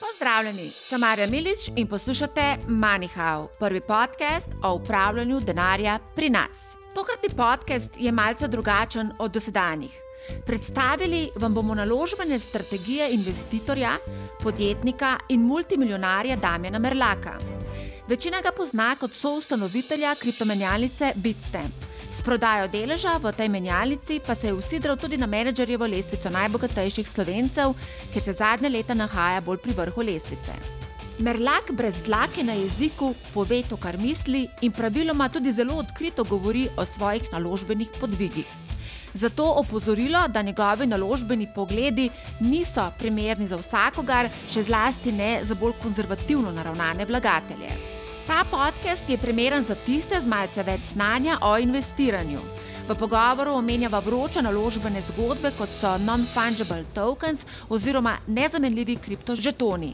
Pozdravljeni, sem Marja Milič in poslušate MoneyHow, prvi podcast o upravljanju denarja pri nas. Tokratni podcast je malce drugačen od dosedanjih. Predstavili vam bomo naložbene strategije investitorja, podjetnika in multimiljonarja Damjana Merlaka. Večina ga pozna kot soustanovitelja kriptomenjalnice Bitstamp. S prodajo deleža v tej menjalnici pa se je usidral tudi na menedžerjevo lestvico najbogatejših slovencev, kjer se zadnje leta nahaja bolj pri vrhu lestvice. Merlak brez dlake na jeziku pove to, kar misli, in praviloma tudi zelo odkrito govori o svojih naložbenih podvigih. Zato opozorilo, da njegovi naložbeni pogledi niso primerni za vsakogar, še zlasti ne za bolj konzervativno naravnane vlagatelje. Ta podcast je primeren za tiste z malce več znanja o investiranju. V pogovoru omenjava vroče naložbene zgodbe, kot so non-fungible tokens oziroma nezamenljivi kriptožetoni.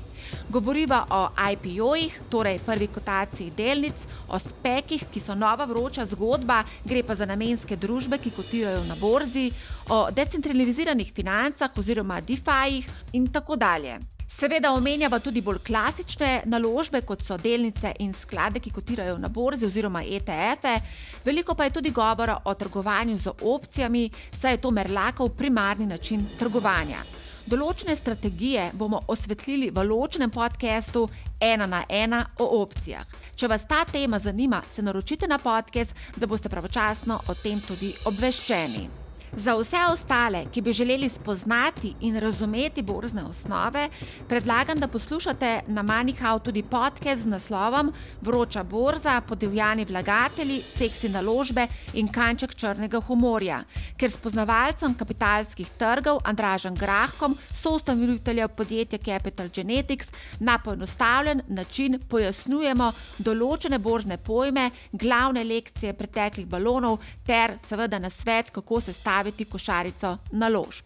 Govoriva o IPO-jih, torej prvi kotaciji delnic, o spekih, ki so nova vroča zgodba, gre pa za namenske družbe, ki kotirajo na borzi, o decentraliziranih financah oziroma DeFi-jih in tako dalje. Seveda omenjava tudi bolj klasične naložbe, kot so delnice in sklade, ki kotirajo na borzi oziroma ETF-e. Veliko pa je tudi govora o trgovanju z opcijami, saj je to Merlakov primarni način trgovanja. Določene strategije bomo osvetlili v ločenem podkastu Ena na ena o opcijah. Če vas ta tema zanima, se naročite na podcast, da boste pravočasno o tem tudi obveščeni. Za vse ostale, ki bi želeli spoznati in razumeti borzne osnove, predlagam, da poslušate na Manihau tudi podcast z naslovom Vroča borza, podivjani vlagatelji, seksi naložbe in kanček črnega humorja, ker spoznavalcem kapitalskih trgov Andražem Grahkom, soustanoviteljem podjetja Capital Genetics, na poenostavljen način pojasnjujemo določene borzne pojme, glavne lekcije preteklih balonov ter seveda na svet, kako se staviti pripraviti košarico naložb.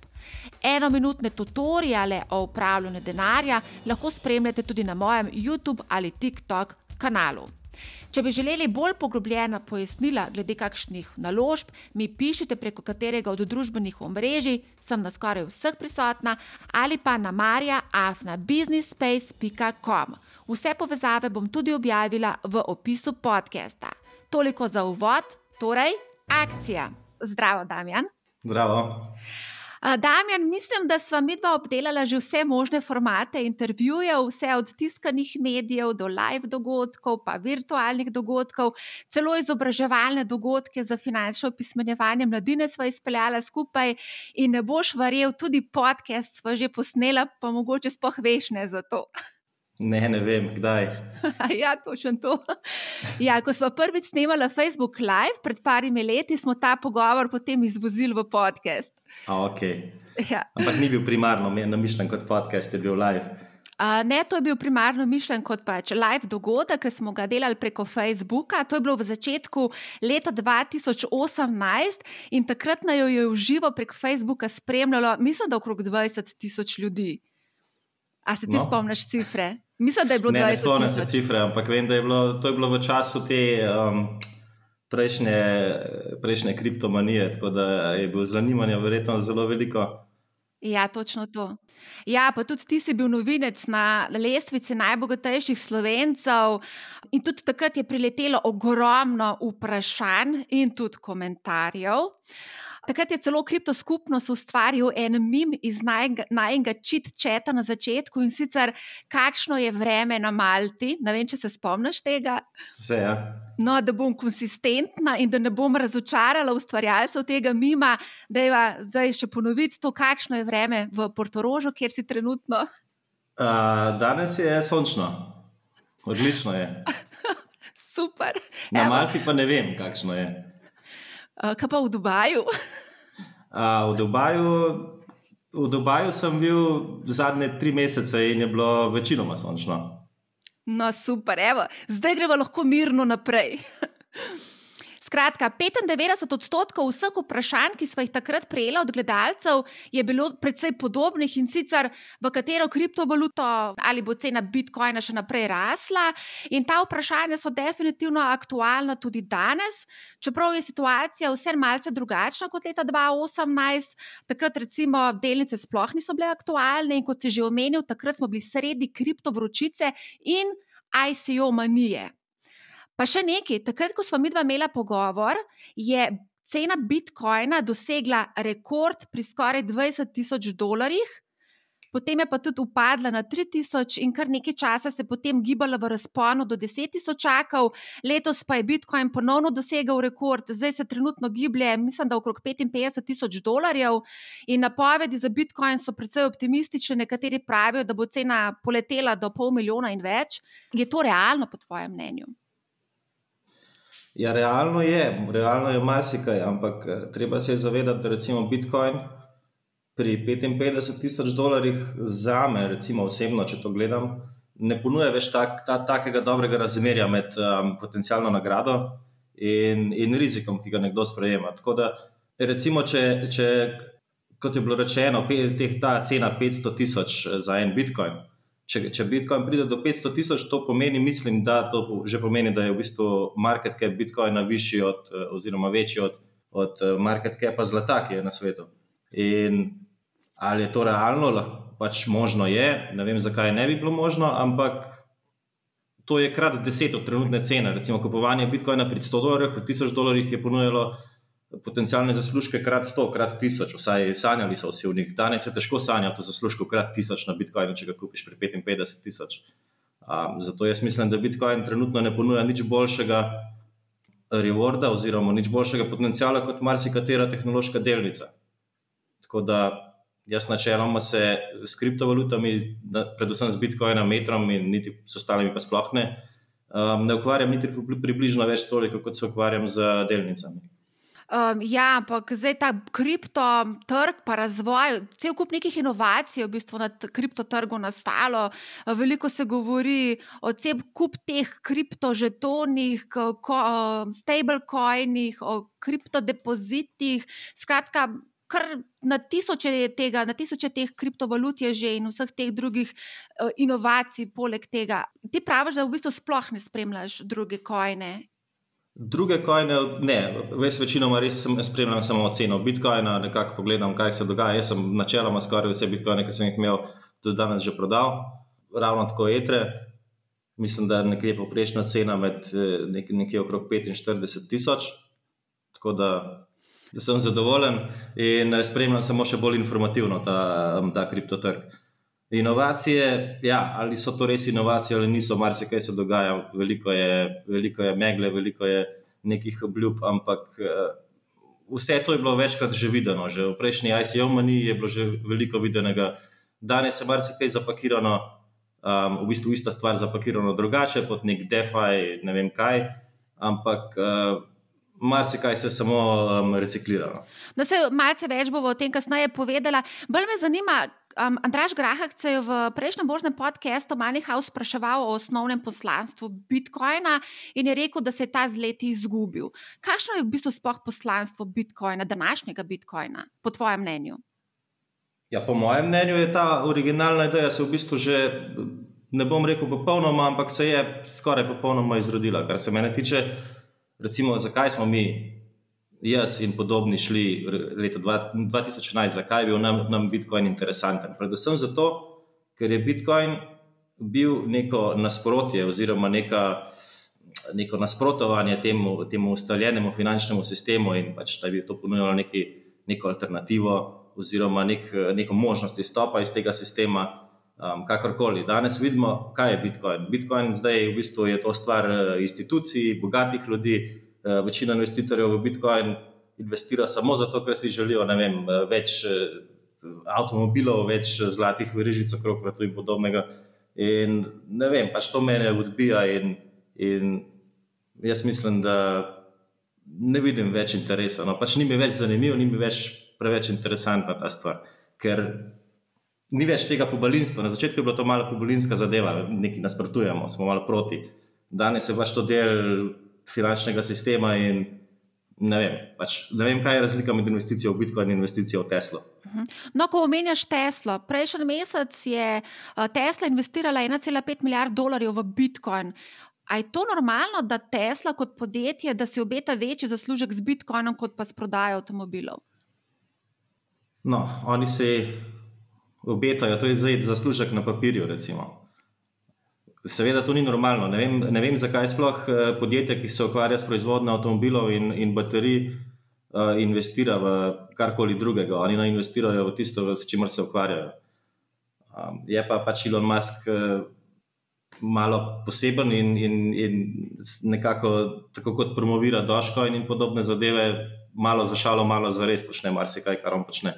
Enominutne tutoriale o upravljanju denarja lahko spremljate tudi na mojem YouTube ali TikTok kanalu. Če bi želeli bolj poglobljena pojasnila glede kakšnih naložb, mi pišite preko katerega od družbenih omrežij, sem na skoraj vseh prisotna, ali pa na marja.afnabusinessspace.com. Vse povezave bom tudi objavila v opisu podcasta. Toliko za uvod, torej akcija. Zdravo, Damjan. Zdravo. Damjan, mislim, da smo mi dva obdelala že vse možne formate intervjujev, vse od tiskanih medijev do live dogodkov, pa virtualnih dogodkov, celo izobraževalne dogodke za finančno opismenjevanje mladine smo izpeljala skupaj in ne boš verjel, tudi podcast smo že posnela, pa mogoče spoh veš ne za to. Ne, ne vem, kdaj. ja, točno to. Ja, ko smo prvič snemali Facebook Live pred parimi leti, smo ta pogovor potem izvozili v podcast. A, okay. ja. Ampak ni bil primarno mišljen kot podcast, je bil live. Uh, ne, to je bil primarno mišljen kot pač live dogodek, ki smo ga delali preko Facebooka. To je bilo v začetku leta 2018 in takrat naj jo je v živo preko Facebooka spremljalo, mislim, da okrog 20 tisoč ljudi. A se ti no. spomniš cifre? Mislim, da je bilo 20. Ne, ne spomnim se cifre, ampak vem, da je bilo to je bilo v času te um, prejšnje, prejšnje kriptomanije, tako da je bilo zanimanja verjetno zelo veliko. Ja, točno to. Ja, pa tudi ti si bil novinec na lestvici najbogatejših slovencev, in tudi takrat je priletelo ogromno vprašanj in tudi komentarjev. Takrat je celo kriptoskupnost ustvaril en mim iz najmenjega čita na začetku in sicer, kakšno je vreme na Malti. Ne vem, če se spomniš tega. Vse, ja. No, da bom konsistentna in da ne bom razočarala ustvarjalcev tega mima, da je zdaj še ponoviti to, kakšno je vreme v Portorožu, kjer si trenutno. Uh, danes je sončno, odlično je. Super. Na Evo. Malti pa ne vem, kakšno je. Uh, kaj pa v Dubaju? Uh, v, Dubaju v Dubaju sem bil zadnje tri mesece in je bilo večinoma sončno. No, super, evo, zdaj gremo lahko mirno naprej. Skratka, 95 odstotkov vseh vprašanj, ki smo jih takrat prejeli od gledalcev, je bilo precej podobnih in sicer v katero kriptovaluto ali bo cena bitcoina še naprej rasla. In ta vprašanja so definitivno aktualna tudi danes, čeprav je situacija vse malce drugačna kot leta 2018. Takrat, recimo, delnice sploh niso bile aktualne in kot si že omenil, takrat smo bili sredi kriptovročice in ICO manije. Pa še nekaj, takrat, ko smo mi dva imela pogovor, je cena bitcoina dosegla rekord pri skoraj 20 tisoč dolarjih, potem je pa tudi upadla na 3000 in kar nekaj časa se je potem gibala v razponu do 10 tisočakov, letos pa je bitcoin ponovno dosegel rekord, zdaj se trenutno giblje, mislim, da okrog 55 tisoč dolarjev in napovedi za bitcoin so precej optimistične, nekateri pravijo, da bo cena poletela do pol milijona in več. Je to realno po tvojem mnenju? Ja, realno je, realno je marsikaj, ampak eh, treba se zavedati, da recimo Bitcoin pri 55 tisoč dolarjih za me, recimo osebno, če to gledam, ne ponuja več tak, ta, takega dobrega razmerja med um, potencijalno nagrado in, in rizikom, ki ga nekdo sprejema. Tako da, recimo, če, če kot je bilo rečeno, pe, teh, ta cena 500 tisoč eh, za en Bitcoin če, če Bitcoin pride do 500 tisoč, to pomeni, mislim, da to že pomeni, da je v bistvu market cap Bitcoina višji od, eh, oziroma večji od, od eh, market capa zlata, ki je na svetu. In ali je to realno, lahko pač možno je, ne vem, zakaj ne bi bilo možno, ampak to je krat deset od trenutne cene. Recimo, kupovanje Bitcoina pri 100 dolarjih, pri 1000 dolarjih je ponujalo potencijalne zaslužke krat 100, krat 1000, vsaj sanjali so vsi v njih. Danes je težko sanjati o zaslužku krat 1000 na Bitcoinu, če ga kupiš pri 55 tisoč. Um, zato jaz mislim, da Bitcoin trenutno ne ponuja nič boljšega rewarda oziroma nič boljšega potencijala kot marsikatera tehnološka delnica. Tako da jaz načeloma se s kriptovalutami, predvsem z Bitcoinom, metrom in niti s ostalimi pa sploh ne, um, ne ukvarjam niti približno več toliko, kot se ukvarjam z delnicami. Um, ja, ampak zdaj ta kriptotrg, pa razvoj, cel kup nekih inovacij je v bistvu na kriptotrgu nastalo. Veliko se govori o cel kup teh kriptožetonih, stablecoinih, o kriptodepozitih. Skratka, kar na tisoče tega, na tisoče teh kriptovalut je že in vseh teh drugih uh, inovacij, poleg tega. Ti praviš, da v bistvu sploh ne spremljaš druge kojne Druge kojne, ne, ves večinoma res spremljam samo ceno Bitcoina, nekako pogledam, kaj se dogaja. Jaz sem načeloma skoraj vse Bitcoine, ki sem jih imel, tudi danes že prodal, ravno tako etre. Mislim, da je nekje poprečna cena med eh, nek, nekje okrog 45 tisoč, tako da, da sem zadovoljen in eh, spremljam samo še bolj informativno ta, ta kriptotrg. Inovacije, ja, ali so to res inovacije ali niso, marsikaj se dogaja, veliko je, veliko je megle, veliko je nekih obljub, ampak eh, vse to je bilo večkrat že videno. Že v prejšnji ICO maniji je bilo že veliko videnega, danes je marsikaj zapakirano, um, v bistvu ista stvar zapakirano drugače, pod nek DeFi, ne vem kaj, ampak. Uh, Marsikaj se samo um, reciklira. No, no se malce več bomo o tem kasneje povedala. Bolj me zanima, Um, Andraš Grahak se je v prejšnjem božnem podkastu Moneyhouse spraševal o osnovnem poslanstvu Bitcoina in je rekel, da se je ta z leti izgubil. Kakšno je v bistvu spoh poslanstvo Bitcoina, današnjega Bitcoina, po tvojem mnenju? Ja, po mojem mnenju je ta originalna ideja se v bistvu že, ne bom rekel popolnoma, ampak se je skoraj popolnoma izrodila. Kar se mene tiče, recimo, zakaj smo mi jaz in podobni šli leta 2011, zakaj je bil nam, nam Bitcoin interesanten? Predvsem zato, ker je Bitcoin bil neko nasprotje oziroma neka, neko nasprotovanje temu, temu ustaljenemu finančnemu sistemu in pač, da bi to ponujalo neki, neko alternativo oziroma nek, neko možnost izstopa iz tega sistema. Um, kakorkoli. Danes vidimo, kaj je Bitcoin. Bitcoin zdaj v bistvu je to stvar eh, institucij, bogatih ljudi, večina investitorjev v Bitcoin investira samo zato, ker si želijo vem, eh, več eh, avtomobilov, več zlatih verižic okrog vrtu in podobnega. In ne vem, pač to mene odbija in, in jaz mislim, da ne vidim več interesa. No, pač ni mi več zanimivo, ni mi več preveč interesantna ta stvar. Ker ni več tega pobalinstva. Na začetku je bila to malo pobalinska zadeva, nekaj nasprotujemo, smo malo proti. Danes je pač to del finančnega sistema in ne vem, pač, ne vem, kaj je razlika med investicijo v Bitcoin in investicijo v Teslo. Mhm. No, ko omenjaš Teslo, prejšnji mesec je eh, Tesla investirala 1,5 milijard dolarjev v Bitcoin. A je to normalno, da Tesla kot podjetje, da si obeta večji zaslužek z Bitcoinom, kot pa s prodajo avtomobilov? No, oni se obetajo, to je zdaj zaslužek na papirju. Recimo. Seveda to ni normalno. Ne vem, ne vem zakaj sploh eh, podjetje, ki se ukvarja s proizvodnjo avtomobilov in, in baterij, uh, investira v karkoli drugega. Oni ne investirajo v tisto, s čimer se ukvarjajo. Je pa pač Elon Musk uh, malo poseben in, in, in nekako tako kot promovira Doško in podobne zadeve, malo za šalo, malo za res počne marsikaj, kar on počne.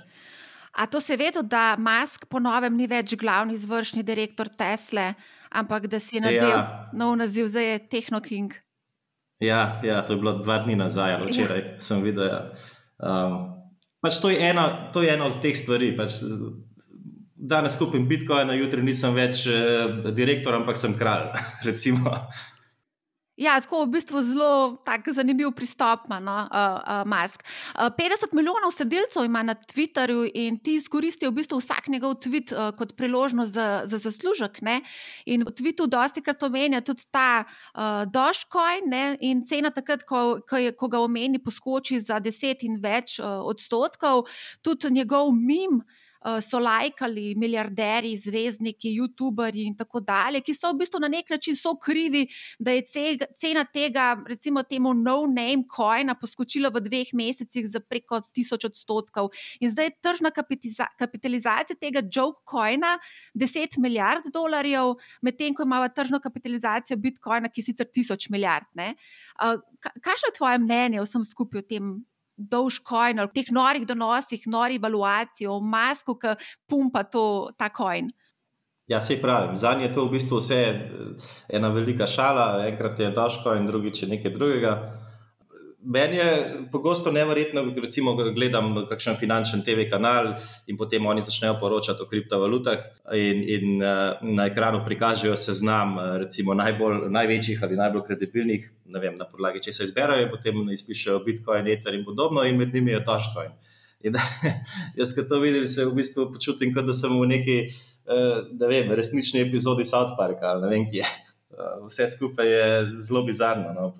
A to se vedo, da Musk po novem ni več glavni izvršni direktor Tesle, ampak da si je nadel ja. nov naziv, zdaj je Technoking. Ja, ja, to je bilo dva dni nazaj, ali včeraj ja. sem videl. Ja. Um, pač to, je ena, to je ena od teh stvari. Pač, danes kupim Bitcoin, jutri nisem več eh, direktor, ampak sem kralj. Ja, tako v bistvu zelo tak zanimiv pristop ima no, uh, uh, Musk. Uh, 50 milijonov sledilcev ima na Twitterju in ti izkoristijo v bistvu vsak njegov tweet uh, kot priložnost za, za zaslužek. Ne? In v tweetu dosti krat omenja tudi ta uh, Dogecoin in cena takrat, ko, ko, je, ko ga omeni, poskoči za 10 in več uh, odstotkov. Tudi njegov mim. Eh, so lajkali milijarderji, zvezdniki, YouTuberi in tako dalje, ki so v bistvu na nek način so krivi, da je cena tega, recimo, temu no-name coina poskočila v dveh mesecih za preko tisoč odstotkov. In zdaj je tržna kapitalizacija tega joke coina 10 milijard dolarjev, medtem ko imamo tržno kapitalizacijo bitcoina, ki je sicer tisoč milijard. Uh, kaj je tvoje mnenje o vsem skupaj o tem? Dolžkojn ali teh norih donosih, norih valuacij, o masku, ki pumpa to, ta kojn. Ja, se pravi, za njih je to v bistvu vse eh, ena velika šala, enkrat je daško in drugič je nekaj drugega. Meni je pogosto nevrjetno, recimo, da gledam kakšen finančen TV kanal in potem oni začnejo poročati o kriptovalutah in, in uh, na ekranu prikažejo seznam uh, recimo, najbolj, največjih ali najbolj kredibilnih, vem, na podlagi če se izberajo potem izpišejo Bitcoin, Ether in podobno, in med njimi je Dogecoin. In, jaz, ko to vidim, se v bistvu počutim, kot da sem v neki uh, resnični epizodi South Parka ali ne vem kje. Eh, vse skupaj je zelo bizarno. No,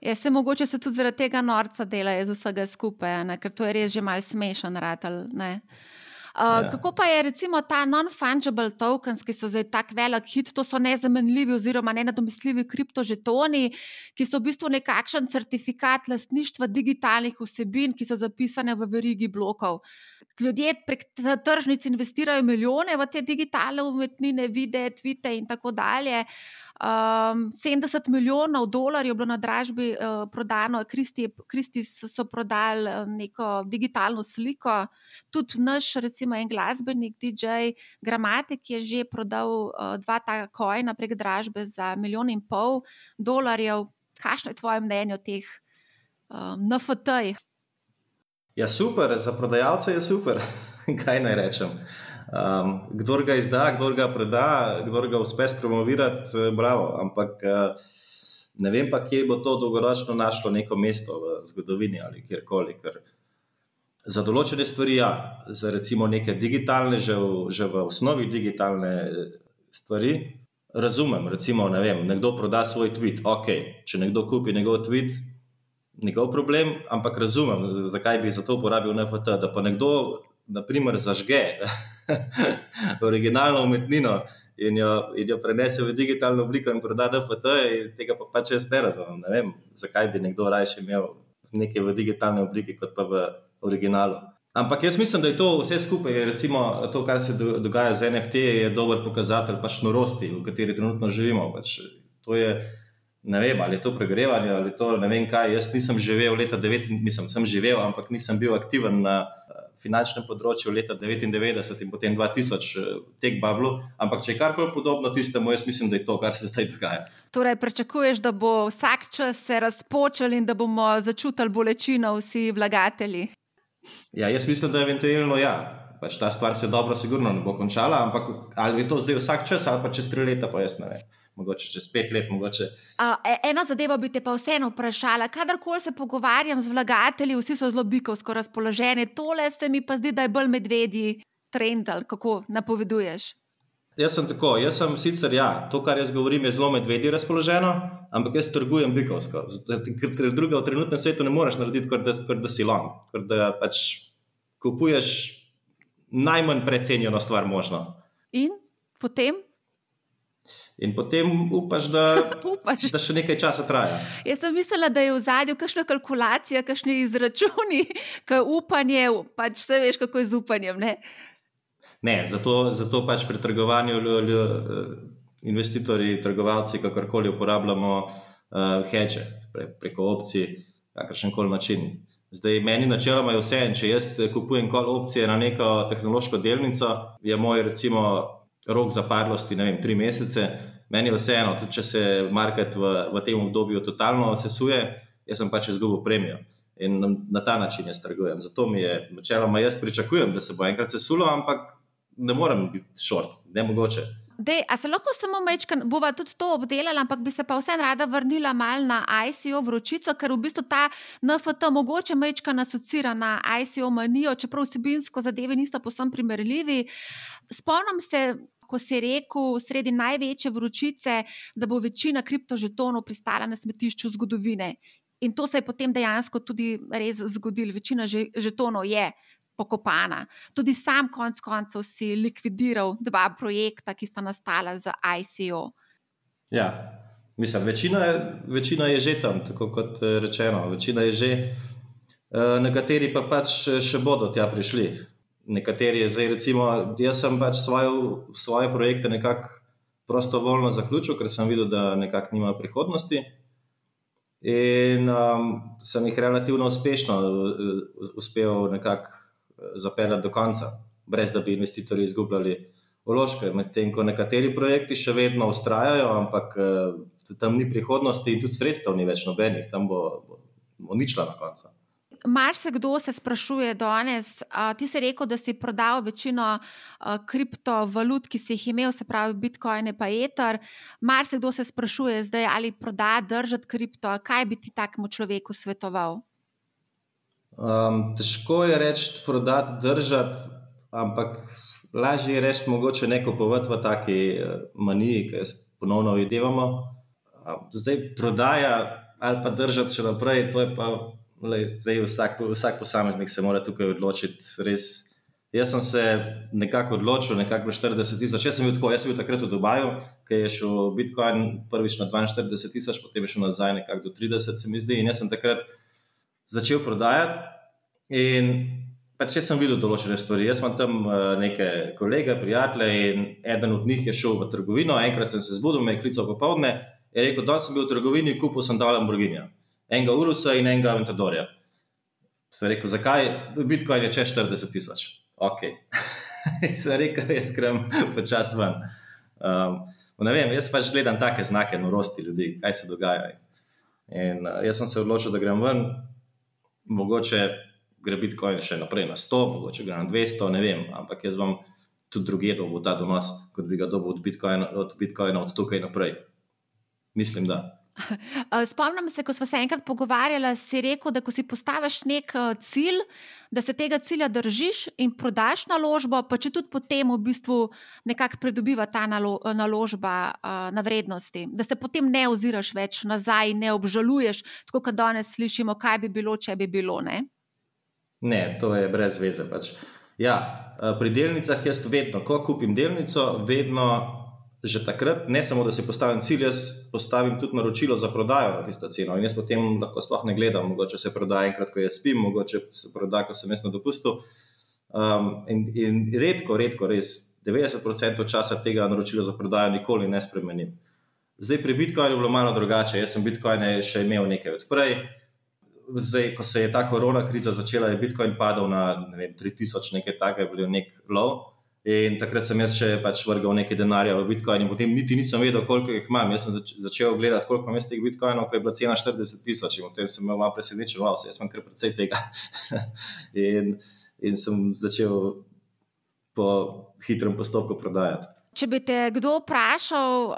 je, se mogoče se tudi zaradi tega norca dela iz vsega skupaj, ne? ker to je res že mal smešen ratal. Uh, ja. Kako pa je recimo ta non-fungible tokens, ki so zdaj tako velik hit, to so nezamenljivi oziroma nenadomestljivi kriptožetoni, ki so v bistvu nekakšen certifikat lastništva digitalnih vsebin, ki so zapisane v verigi blokov. Ljudje prek tržnic investirajo milijone v te digitalne umetnine, videe, tvite in tako dalje. Uh, Um, 70 milijonov dolarjev je bilo na dražbi uh, prodano, Kristi so prodali uh, neko digitalno sliko. Tudi naš, recimo, en glasbenik, DJ Gramatik, je že prodal uh, dva ta kojna prek dražbe za milijon in pol dolarjev. Kakšno je tvoje mnenje o teh um, NFT-jih? Ja, super, za prodajalce je super. Kaj naj rečem? Um, kdor ga izda, kdor ga preda, kdor ga uspe spromovirati, eh, bravo. Ampak uh, ne vem pa, kje bo to dolgoročno našlo neko mesto v zgodovini ali kjerkoli. Ker za določene stvari, ja, za recimo neke digitalne, že v, že v osnovi digitalne eh, stvari, razumem. Recimo, ne vem, nekdo proda svoj tweet, ok, če nekdo kupi njegov tweet. Njegov problem, ampak razumem, zakaj bi za to uporabil NFT. Da pa nekdo, na primer, zažge originalno umetnino in jo, in jo prenese v digitalno obliko in proda NFT, tega pa pač jaz ne razumem. Ne vem, zakaj bi nekdo raje imel nekaj v digitalni obliki, kot pa v originalu. Ampak jaz mislim, da je to vse skupaj, recimo to, kar se dogaja z NFT, je dober pokazatelj pač norosti, v kateri trenutno živimo. Pač to je, ne vem, ali je to pregrevanje ali to ne vem kaj. Jaz nisem živel leta 90, mislim, sem živel, ampak nisem bil aktiven na finančnem področju leta 1999 in potem 2000 eh, tek Bablu. Ampak če je karkoli podobno tistemu, jaz mislim, da je to, kar se zdaj dogaja. Torej, pričakuješ, da bo vsak čas se razpočel in da bomo začutili bolečino vsi vlagatelji? Ja, jaz mislim, da je eventualno ja. Pač ta stvar se dobro, sigurno ne bo končala, ampak ali je to zdaj vsak čas, ali pa čez tri leta, pa jaz ne vem. Mogoče čez pet let, mogoče. Uh, eno zadevo bi te pa vseeno vprašala. Kadarkoli se pogovarjam z vlagatelji, vsi so zelo bikovsko razpoloženi, tole se mi pa zdi, da je bolj medvedji trend, ali kako napoveduješ. Jaz sem tako, jaz sem sicer, ja, to, kar jaz govorim, je zelo medvedje razpoloženo, ampak jaz trgujem bikovsko. Ker druge v trenutnem svetu ne moreš narediti, kot da, da si long, ker da pač kupuješ najmanj precenjeno stvar možno. In potem? In potem upaš, da, upaš. da še nekaj časa traja. Jaz sem mislila, da je v zadju kakšna kalkulacija, kakšni izračuni, kaj upanje, pač vse veš, kako je z upanjem. Ne? Ne, zato, zato pač pri trgovanju investitorji, trgovalci, kakorkoli uporabljamo uh, hedge pre, preko opcij, kakršen koli način. Zdaj, meni načeloma je vse, če jaz kupujem kol opcije na neko tehnološko delnico, je moj recimo rok zapadlosti, ne vem, tri mesece. Meni je vseeno, tudi če se market v, v tem obdobju totalno sesuje, jaz sem pač izgubil premijo. In na ta način jaz trgujem. Zato mi je, načeloma, jaz pričakujem, da se bo enkrat sesulo, ampak ne morem biti short, ne mogoče. Dej, a se lahko samo mečkam, bova tudi to obdelala, ampak bi se pa vseeno rada vrnila mal na ICO vročico, ker v bistvu ta NFT mogoče mečkam asocira na ICO manijo, čeprav vsebinsko zadeve niso posem primerljivi. Spomnim se, ko si rekel sredi največje vročice, da bo večina kriptožetonov pristala na smetišču zgodovine. In to se je potem dejansko tudi res zgodilo, večina žetonov je pokopana. Tudi sam, konec koncev, si likvidiral dva projekta, ki sta nastala za ICO. Ja, mislim, večina, večina je že tam, tako kot eh, rečeno. Večina je že, eh, nekateri pa pač še bodo tja prišli. Nekateri zdaj, recimo, jaz sem pač svoje, svoje projekte nekako prostovoljno zaključil, ker sem videl, da nekako nima prihodnosti. In um, sem jih relativno uspešno uspel nekako zapeljati do konca, brez da bi investitorji izgubljali vložke. Medtem ko nekateri projekti še vedno ustrajajo, ampak eh, tam ni prihodnosti in tudi sredstev ni več nobenih, tam bo, bo, bo ničla na koncu. Mar se kdo se sprašuje danes? Ti si rekel, da si prodal večino kriptovalut, ki si jih imel, se pravi Bitcoin, pa Ether. Mar se kdo se sprašuje zdaj, ali proda, držati kripto? Kaj bi ti takemu človeku svetoval? Um, težko je reči, prodati, držati, ampak lažje je reči, mogoče neko povedati v taki uh, maniji, ki jo ponovno vidimo. Um, zdaj prodaja ali pa držati še naprej, to je pa le, zdaj vsak, vsak posameznik se mora tukaj odločiti. Res, jaz sem se nekako odločil, nekako 40 tisoč. Jaz sem bil tako, jaz sem bil takrat v Dubaju, ki je šel Bitcoin prvič na 42 tisoč, potem je šel nazaj nekako do 30, se mi zdi. In jaz sem takrat začel prodajati. In pač jaz sem videl določene stvari. Jaz imam tam uh, neke kolege, prijatelje, in eden od njih je šel v trgovino. Enkrat sem se zbudil, me je klical popoldne in rekel: Da sem bil v trgovini, kupil sem dal Lamborghini, enega Urusa in enega Aventadorja. Sem rekel: Zakaj? Bitcoin je čez 40 tisoč. Ok. sem rekel: Jaz grem počasi ven. Um, ne vem, jaz pač gledam take znake norosti ljudi, kaj se dogaja. In uh, jaz sem se odločil, da grem ven mogoče gre Bitcoin še naprej na 100, mogoče gre na 200, ne vem, ampak jaz vam tudi druge dobo ta donos, kot bi ga dobil od Bitcoina, od Bitcoina od tukaj naprej. Mislim, da. Spomnim se, ko smo se enkrat pogovarjali, si rekel, da ko si postaviš nek cilj, da se tega cilja držiš in prodaš naložbo, pa če tudi potem v bistvu nekako pridobiva ta nalo, naložba na vrednosti, da se potem ne oziraš več nazaj ne obžaluješ, tako kot danes slišimo, kaj bi bilo, če bi bilo. Ne, ne to je brez veze. Pač. Ja, pri delnicah jaz vedno, ko kupim delnico, vedno že takrat, ne samo da si postavim cilj, jaz postavim tudi naročilo za prodajo na tisto ceno. In jaz potem lahko sploh ne gledam, mogoče se prodaja enkrat, ko jaz spim, mogoče se prodaja, ko sem jaz na dopustu. Um, in, in redko, redko, res 90% časa tega naročila za prodajo nikoli ne spremenim. Zdaj pri Bitcoinu je bilo malo drugače. Jaz sem Bitcoin še imel nekaj odprej. Zdaj, ko se je ta korona kriza začela, je Bitcoin padal na ne vem, 3000, nekaj takega, je bil nek low. In takrat sem jaz še pač vrgal nekaj denarja v Bitcoin, in potem niti nisem vedel, koliko jih imam. Jaz sem začel gledati, koliko imam teh Bitcoinov, ko je bila cena 40 tisoč, in potem sem imel malo presenečen, wow, jaz sem kar precej tega. in, in sem začel po hitrem postopku prodajati. Če bi te kdo vprašal,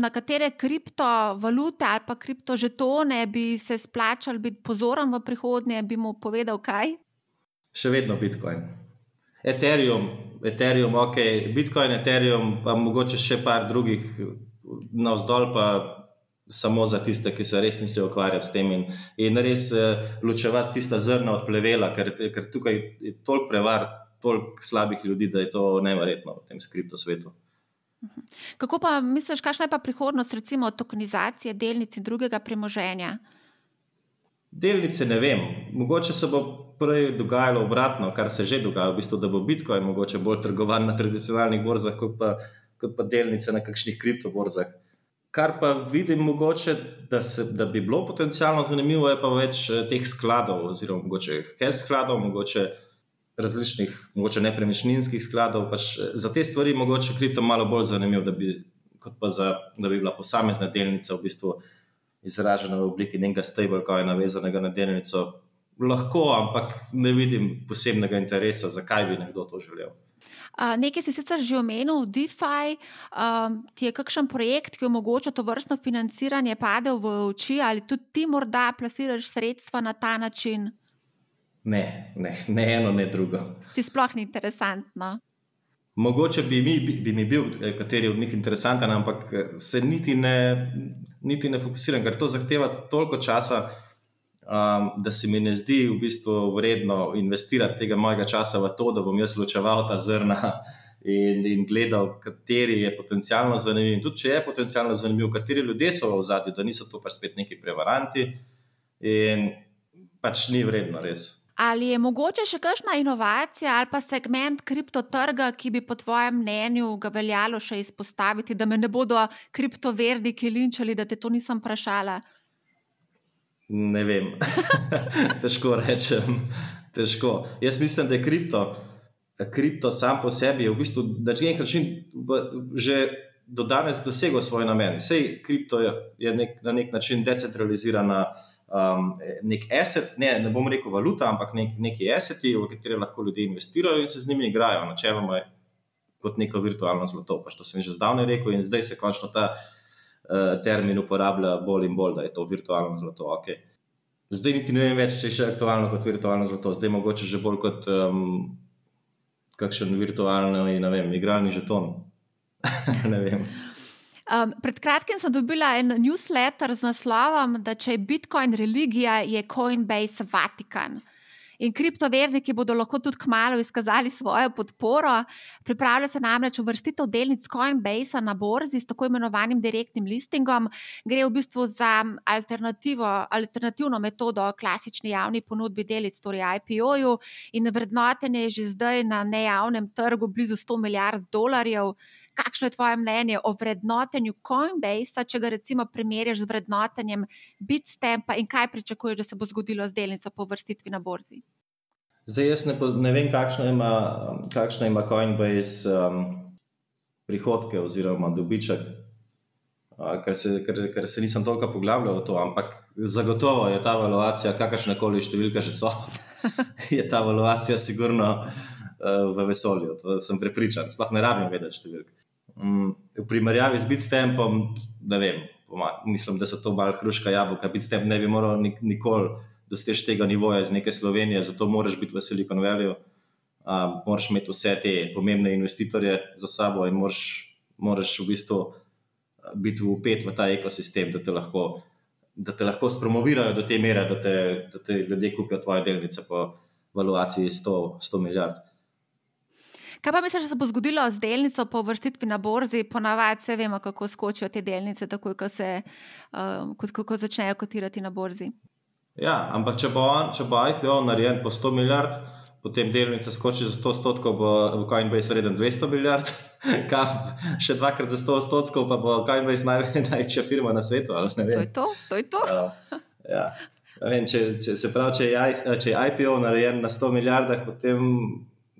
na katere kriptovalute ali pa kriptožetone bi se splačal biti pozoren v prihodnje, bi mu povedal kaj? Še vedno Bitcoin. Ethereum, Ethereum, ok, Bitcoin, Ethereum, pa mogoče še par drugih navzdol, pa samo za tiste, ki se res mislijo ukvarjati s tem in, in res uh, ločevati tista zrna od plevela, ker, ker tukaj je toliko prevar, toliko slabih ljudi, da je to nevrjetno v tem skriptu svetu. Kako pa misliš, kakšna je pa prihodnost, recimo, tokenizacije delnic in drugega premoženja? Delnice ne vem. Mogoče se bo prej dogajalo obratno, kar se že dogaja, v bistvu, da bo Bitcoin mogoče bolj trgovan na tradicionalnih borzah, kot pa, kot pa delnice na kakšnih kriptoborzah. Kar pa vidim, mogoče, da, se, da bi bilo potencialno zanimivo, je pa več eh, teh skladov, oziroma mogoče cash skladov, mogoče različnih, mogoče nepremičninskih skladov. Pač eh, za te stvari mogoče kripto malo bolj zanimiv, da bi, kot pa za, da bi bila posamezna delnica v bistvu izražena v obliki nekega stablecoina, navezanega na delnico. Lahko, ampak ne vidim posebnega interesa, zakaj bi nekdo to želel. Nekaj si sicer že omenil, DeFi, um, ti je kakšen projekt, ki omogoča to vrstno financiranje, padel v oči ali tudi ti morda plasiraš sredstva na ta način? Ne, ne, ne eno, ne drugo. Ti sploh ni interesantno. Mogoče bi mi, bi mi bil, eh, kateri od njih interesanten, ampak eh, se niti ne, niti ne fokusiram, ker to zahteva toliko časa, um, da se mi ne zdi v bistvu vredno investirati tega mojega časa v to, da bom jaz ločeval ta zrna in, in gledal, kateri je potencialno zanimiv. In tudi če je potencialno zanimiv, kateri ljudje so v zadju, da niso to pa spet neki prevaranti. In pač ni vredno res. Ali je mogoče še kakšna inovacija ali pa segment kriptotrga, ki bi po tvojem mnenju ga veljalo še izpostaviti, da me ne bodo kriptoverniki linčali, da te to nisem vprašala? Ne vem. Težko rečem. Težko. Jaz mislim, da je kripto, kripto sam po sebi v bistvu na nek način v, že do danes dosegel svoj namen. Sej kripto je, nek, na nek način decentralizirana, um, nek asset, ne, ne bom rekel valuta, ampak nek, neki asseti, v katere lahko ljudje investirajo in se z njimi igrajo. Načeloma je kot neko virtualno zlato. Pač to sem že zdavnaj rekel in zdaj se končno ta uh, termin uporablja bolj in bolj, da je to virtualno zlato. Okay. Zdaj niti ne vem več, če je še aktualno kot virtualno zlato, zdaj mogoče že bolj kot um, kakšen virtualni, ne vem, igralni žeton. um, pred kratkim sem dobila en newsletter z naslovom, da če je Bitcoin religija, je Coinbase Vatikan. In kriptoverniki bodo lahko tudi kmalo izkazali svojo podporo. Pripravlja se namreč uvrstitev delnic Coinbase na borzi s tako imenovanim direktnim listingom. Gre v bistvu za alternativno metodo klasični javni ponudbi delnic, torej IPO-ju, in vrednotenje je že zdaj na nejavnem trgu blizu 100 milijard dolarjev kakšno je tvoje mnenje o vrednotenju Coinbase, če ga recimo primerjaš z vrednotenjem Bitstampa in kaj pričakuješ, da se bo zgodilo z delnico po vrstitvi na borzi? Zdaj, jaz ne, ne vem, kakšno ima, kakšno ima Coinbase um, prihodke oziroma dobiček, uh, ker, se, ker, ker se nisem toliko poglabljal v to, ampak zagotovo je ta valuacija, kakršna koli številka že so, je ta valuacija sigurno uh, v vesolju. To sem prepričan, sploh ne rabim vedeti številke. Mm, v primerjavi z Bitstampom, ne vem, mislim, da so to malo hruška jabolka. Bitstamp ne bi moral nik nikoli doseči tega nivoja iz neke Slovenije, zato moraš biti v Silicon Valley, uh, moraš imeti vse te pomembne investitorje za sabo in moraš, moraš v bistvu biti upet v ta ekosistem, da te lahko. Da te lahko spromovirajo do te mere, da te, da te ljudje kupijo tvoje delnice po valuaciji 100, 100 milijard. Kaj pa misliš, da se bo zgodilo z delnico po vrstitvi na borzi? Ponavadi se vemo, kako skočijo te delnice, tako ko se uh, kot, kako začnejo kotirati na borzi. Ja, ampak če bo, če bo IPO narejen po 100 milijard, potem delnica skoči za 100 odstotkov, bo Coinbase vreden 200 milijard, kaj še dvakrat za 100 odstotkov, pa bo Coinbase naj, največja firma na svetu. To je to, to je to. Ja, ja. Vem, če, če, se pravi, če je, če je IPO narejen na 100 milijardah, potem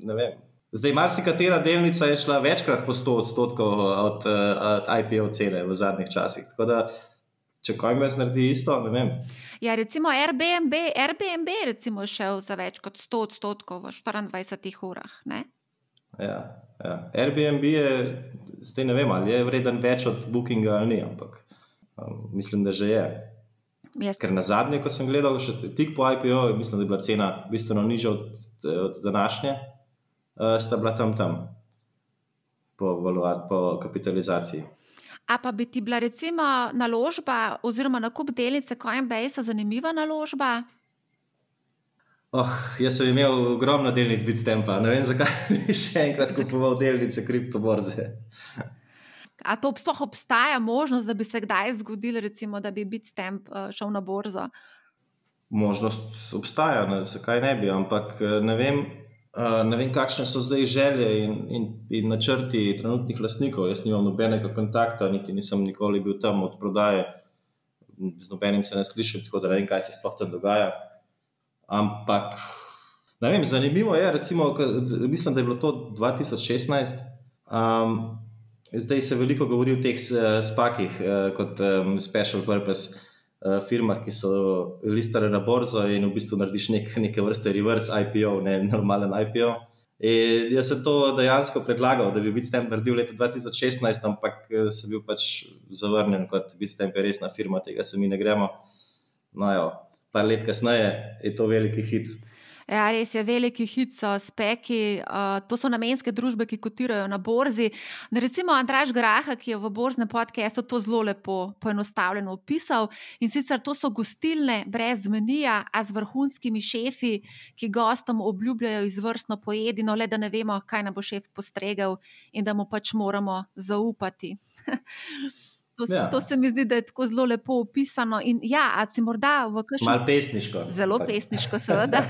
ne vem. Zdaj, marsikatera delnica je šla večkrat po 100 odstotkov od, od IPO cene v zadnjih časih. Tako da, če Coinbase naredi isto, ne vem. Ja, recimo Airbnb, Airbnb recimo šel za več kot 100 odstotkov v 24 urah. Ne? Ja, ja. Airbnb je, zdaj ne vem, ali je vreden več od Bookinga ali ni, ampak um, mislim, da že je. Jaz. Ker na zadnje, ko sem gledal, še tik po IPO, mislim, da je bila cena bistveno nižja od, od današnje, sta bila tam tam, po, valuat, po kapitalizaciji. A pa bi ti bila recimo naložba oziroma nakup delnice Coinbase zanimiva naložba? Oh, jaz sem imel ogromno delnic Bitstampa, ne vem zakaj bi še enkrat kupoval delnice kriptoborze. A to sploh obstaja možnost, da bi se kdaj zgodilo, recimo, da bi Bitstamp uh, šel na borzo? Možnost obstaja, ne, zakaj ne bi, ampak eh, ne vem, Uh, ne vem, kakšne so zdaj želje in, in, in načrti trenutnih lastnikov. Jaz nimam nobenega kontakta, niti nisem nikoli bil tam od prodaje, z nobenim se ne slišim, tako da ne vem, kaj se sploh tam dogaja. Ampak, ne vem, zanimivo je, recimo, mislim, da je bilo to 2016. Um, zdaj se veliko govori o teh spakih uh, kot um, special purpose. Eh, firmah, ki so listirane na borzo in v bistvu narediš nek, neke vrste reverse IPO, ne normalen IPO. In jaz sem to dejansko predlagal, da bi Bitstamp naredil leta 2016, ampak eh, sem bil pač zavrnjen kot Bitstamp je resna firma, tega se mi ne gremo. No, jo, par let kasneje je to veliki hit. Ja, res je, veliki hit so speki, uh, to so namenske družbe, ki kotirajo na borzi. Ne, recimo Andraš Graha, ki je v borznem podkastu to zelo lepo poenostavljeno opisal. In sicer to so gostilne brez menija, a z vrhunskimi šefi, ki gostom obljubljajo izvrstno pojedino, le da ne vemo, kaj nam bo šef postregel in da mu pač moramo zaupati. To, ja. to se mi zdi, da je tako zelo lepo opisano. In, ja, si morda v kakšnem. Malo pesniško. Zelo pesniško, seveda.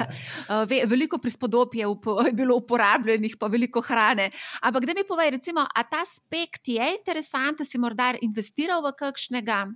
Eh, veliko prispodob je, je bilo uporabljenih, pa veliko hrane. Ampak da mi povej, recimo, a ta aspekt je interesanten, si morda investiral v kakšnega?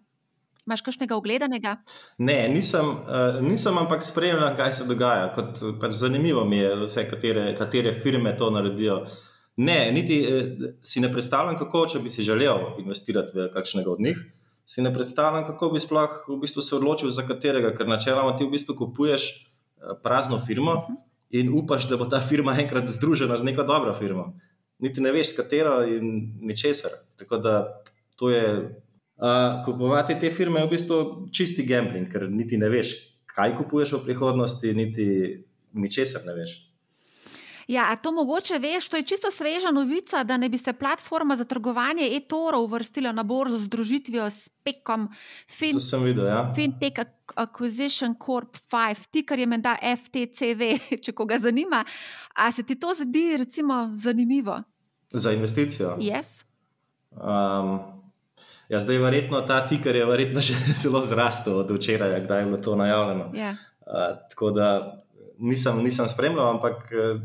Imáš kakšnega ogledanega? Ne, nisem, uh, nisem ampak spremljal, kaj se dogaja. Kot, pač zanimivo mi je, vse, katere, katere firme to naredijo. Uh, Ne, niti eh, si ne predstavljam, kako če bi si želel investirati v kakšnega od njih. Si ne predstavljam, kako bi sploh v bistvu se odločil za katerega, ker načeloma ti v bistvu kupuješ eh, prazno firmo in upaš, da bo ta firma enkrat združena z neko dobro firmo. Niti ne veš, s katero in ničesar. Tako da to je. Uh, kupovati te firme je v bistvu čisti gambling, ker niti ne veš, kaj kupuješ v prihodnosti, niti ničesar ne veš. Ja, to mogoče veš, to je čisto sveža novica, da ne bi se platforma za trgovanje e-toro uvrstila na borzo z družitvijo s PEC-om. Fin videl, ja. Fintech Acquisition Corp 5, tiker je menda FTCV, če koga zanima. A se ti to zdi, recimo, zanimivo? Za investicijo? Yes. Um, ja, zdaj je verjetno ta tiker je verjetno že zelo zrastel od včeraj, kdaj je bilo to najavljeno. Yeah. Ja. Uh, tako da nisem, nisem spremljal, ampak. Uh,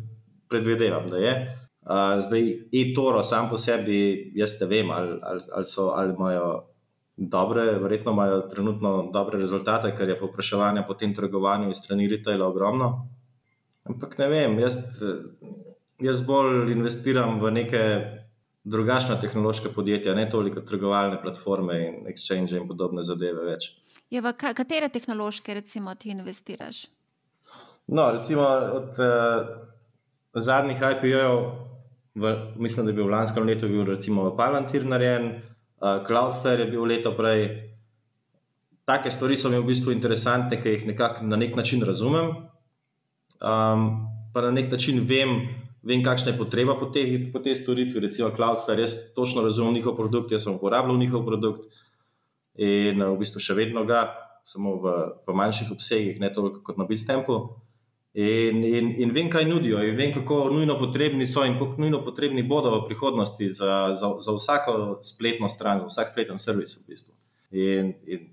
predvidevam, da je. Uh, zdaj, e-toro sam po sebi, jaz ne vem, ali, ali, ali, so, ali imajo dobre, verjetno imajo trenutno dobre rezultate, ker je povpraševanje po tem trgovanju iz strani retaila ogromno. Ampak ne vem, jaz, jaz bolj investiram v neke drugačne tehnološke podjetja, ne toliko trgovalne platforme in exchange in podobne zadeve več. Je v katere tehnološke, recimo, ti investiraš? No, recimo od. Uh, zadnjih IPO-jev, mislim, da je bil v lanskem letu, bil recimo Palantir narejen, uh, Cloudflare je bil leto prej. Take stvari so mi v bistvu interesantne, ker jih na nek način razumem, um, pa na nek način vem, vem kakšna je potreba po tej, po tej storitvi. Recimo Cloudflare, jaz točno razumem njihov produkt, jaz sem uporabljal njihov produkt in v bistvu še vedno ga, samo v, v manjših obsegih, ne toliko kot na Bitstampu. In, in, in vem, kaj nudijo, in vem, kako nujno potrebni so, in kako nujno potrebni bodo v prihodnosti za, za, za vsako spletno stran, za vsak spleten servis. V bistvu. in, in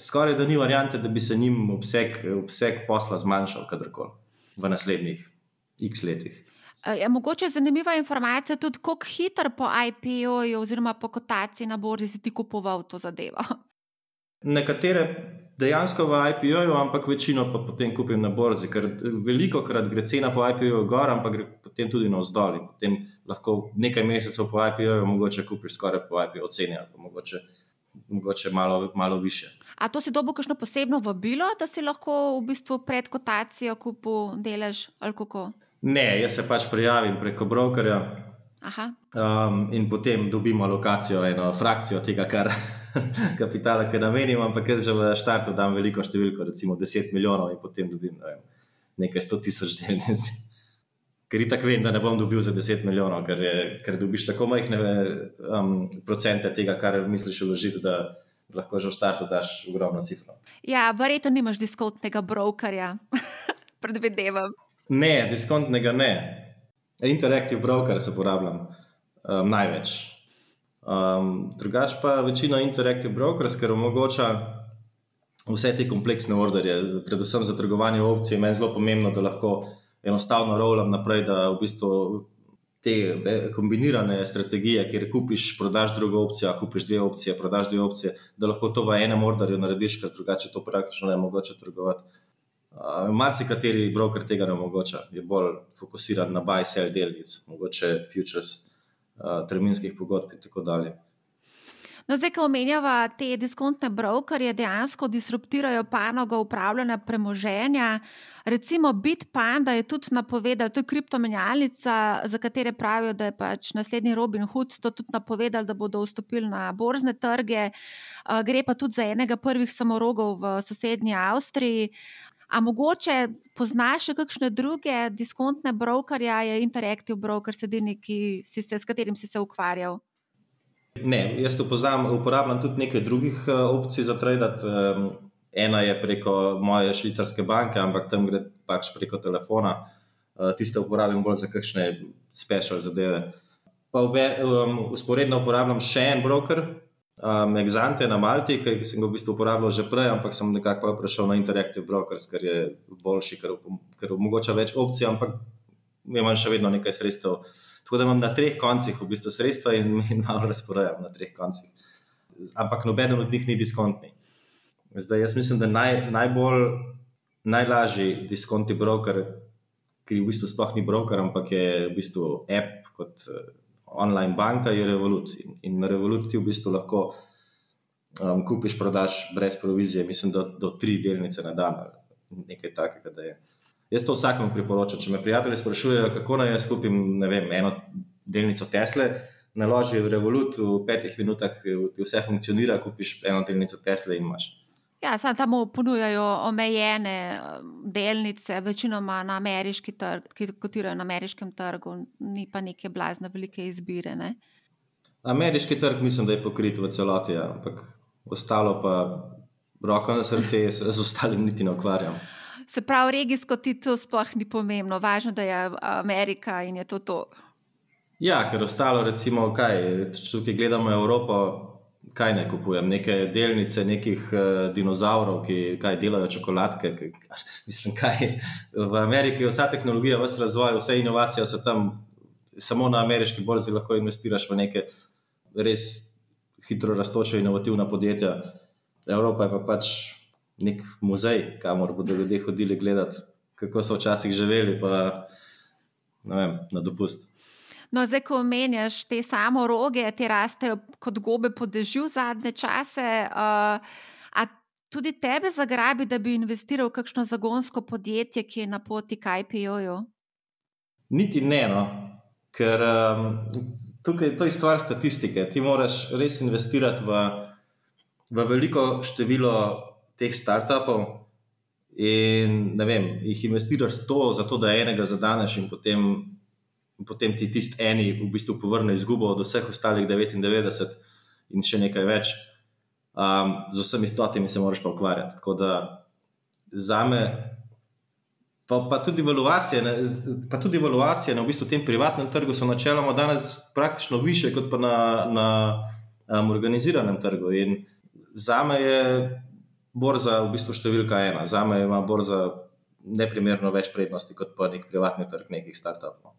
skoraj da ni variante, da bi se njim obseg, obseg posla zmanjšal, kadarkoli v naslednjih x letih. Je mogoče zanimiva informacija tudi, kako hitro po IPO-ju oziroma po kotaciji na borzi si ti kupoval to zadevo. Nekatere dejansko v IPO-ju, ampak večino pa potem kupim na borzi, ker veliko krat gre cena po IPO-ju gor, ampak gre potem tudi na vzdolj. Potem lahko nekaj mesecev po IPO-ju mogoče kupiš skoraj po IPO ceni ali pa mogoče, mogoče malo, malo više. A to si dobo kakšno posebno vabilo, da si lahko v bistvu pred kotacijo kupil delež ali kako? Ne, jaz se pač prijavim preko brokerja um, in potem dobimo lokacijo, eno frakcijo tega, kar kapitala, ki namenim, ampak jaz že v štartu dam veliko številko, recimo 10 milijonov in potem dobim ne vem, nekaj 100 tisoč delnic. Ker tako vem, da ne bom dobil za 10 milijonov, ker, je, ker dobiš tako majhne um, procente tega, kar misliš vložiti, da lahko že v startu daš ogromno cifro. Ja, verjetno nimaš diskontnega brokerja, predvidevam. Ne, diskontnega ne. Interactive broker se uporabljam um, največ. Um, drugač pa večina interactive brokers, ker omogoča vse te kompleksne orderje, predvsem za trgovanje opcij, meni je zelo pomembno, da lahko enostavno rolam naprej, da v bistvu te kombinirane strategije, kjer kupiš, prodaš drugo opcijo, kupiš dve opcije, prodaš dve opcije, da lahko to v enem orderju narediš, ker drugače to praktično ne mogoče trgovati. Uh, Marci kateri broker tega ne omogoča, je bolj fokusiran na buy, sell delnic, mogoče futures, uh, terminskih pogodb in tako dalje. No, zdaj, ko omenjava te diskontne brokerje, dejansko disruptirajo panogo upravljanja premoženja. Recimo Bitpanda je tudi napovedal, to je kriptomenjalnica, za katere pravijo, da je pač naslednji Robin Hood to tudi napovedal, da bodo vstopili na borzne trge. Gre pa tudi za enega prvih samorogov v sosednji Avstriji. A mogoče poznaš še kakšne druge diskontne brokerje, je Interactive Broker, sedini, si se, s katerim si se ukvarjal? Ne, jaz to poznam, uporabljam tudi nekaj drugih uh, opcij za trading. Um, ena je preko moje švicarske banke, ampak tam gre pač preko telefona. Uh, tiste uporabljam bolj za kakšne special zadeve. Pa usporedno um, uporabljam še en broker, um, Exante na Malti, ki sem ga v bistvu uporabljal že prej, ampak sem nekako prešel na Interactive Brokers, ker je boljši, ker, ker omogoča več opcij, ampak imam še vedno nekaj sredstev. Tako da imam na treh koncih v bistvu sredstva in, in malo razporejam na treh koncih. Ampak noben od njih ni diskontni. Zdaj, jaz mislim, da naj, najbolj, najlažji diskontni broker, ki v bistvu sploh ni broker, ampak je v bistvu app kot online banka, je Revolut. In, in na Revoluti v bistvu lahko um, kupiš, prodaš brez provizije, mislim, do, do tri delnice na dan ali nekaj takega. Jaz to vsakemu priporočam. Če me prijatelji sprašujejo, kako naj jaz kupim vem, eno delnico Tesle, naloži v Revolut, v petih minutah ti vse funkcionira, kupiš eno delnico Tesle in imaš. Ja, samo tam ponujajo omejene um, delnice, večinoma na ameriški trg, ki kotirajo na ameriškem trgu, ni pa neke blazne velike izbire. Ne? Ameriški trg mislim, da je pokrit v celoti, ja, ampak ostalo pa roko na srce, z ostalim niti ne ukvarjam. Se pravi, regijsko ti to sploh ni pomembno, važno, da je Amerika in je to to. Ja, ker ostalo, recimo, kaj, če tukaj gledamo Evropo, kaj ne kupujem, neke delnice nekih uh, dinozavrov, ki kaj delajo čokoladke. Kaj, mislim, kaj. V Ameriki je vsa tehnologija, vse razvoj, vse inovacije so tam, samo na ameriški borzi lahko investiraš v neke res hitro raztoče inovativna podjetja. Evropa je pa pač nek muzej, kamor bodo ljudje hodili gledati, kako so včasih živeli, pa vem, na dopust. No, zdaj, ko omenjaš te samo roge, te rastejo kot gobe po dežju zadnje čase. Uh, a tudi tebe zagrabi, da bi investiral v kakšno zagonsko podjetje, ki je na poti k IPO-ju? Niti ne, no. ker um, tukaj to je stvar statistike. Ti moraš res investirati v, v veliko število teh startupov in vem, jih investiraš to, zato da enega zadaneš, in potem, potem ti tisti eni v bistvu povrne izgubo od vseh ostalih 99 in še nekaj več. Um, z vsemi stotimi se moraš pa ukvarjati. Tako da za me, pa, pa tudi valuacije, ne, pa tudi valuacije na v bistvu tem privatnem trgu so načeloma danes praktično više kot pa na, na um, organiziranem trgu. In za me je borza v bistvu številka ena. Za me ima borza neprimerno več prednosti kot pa nek privatni trg nekih startupov.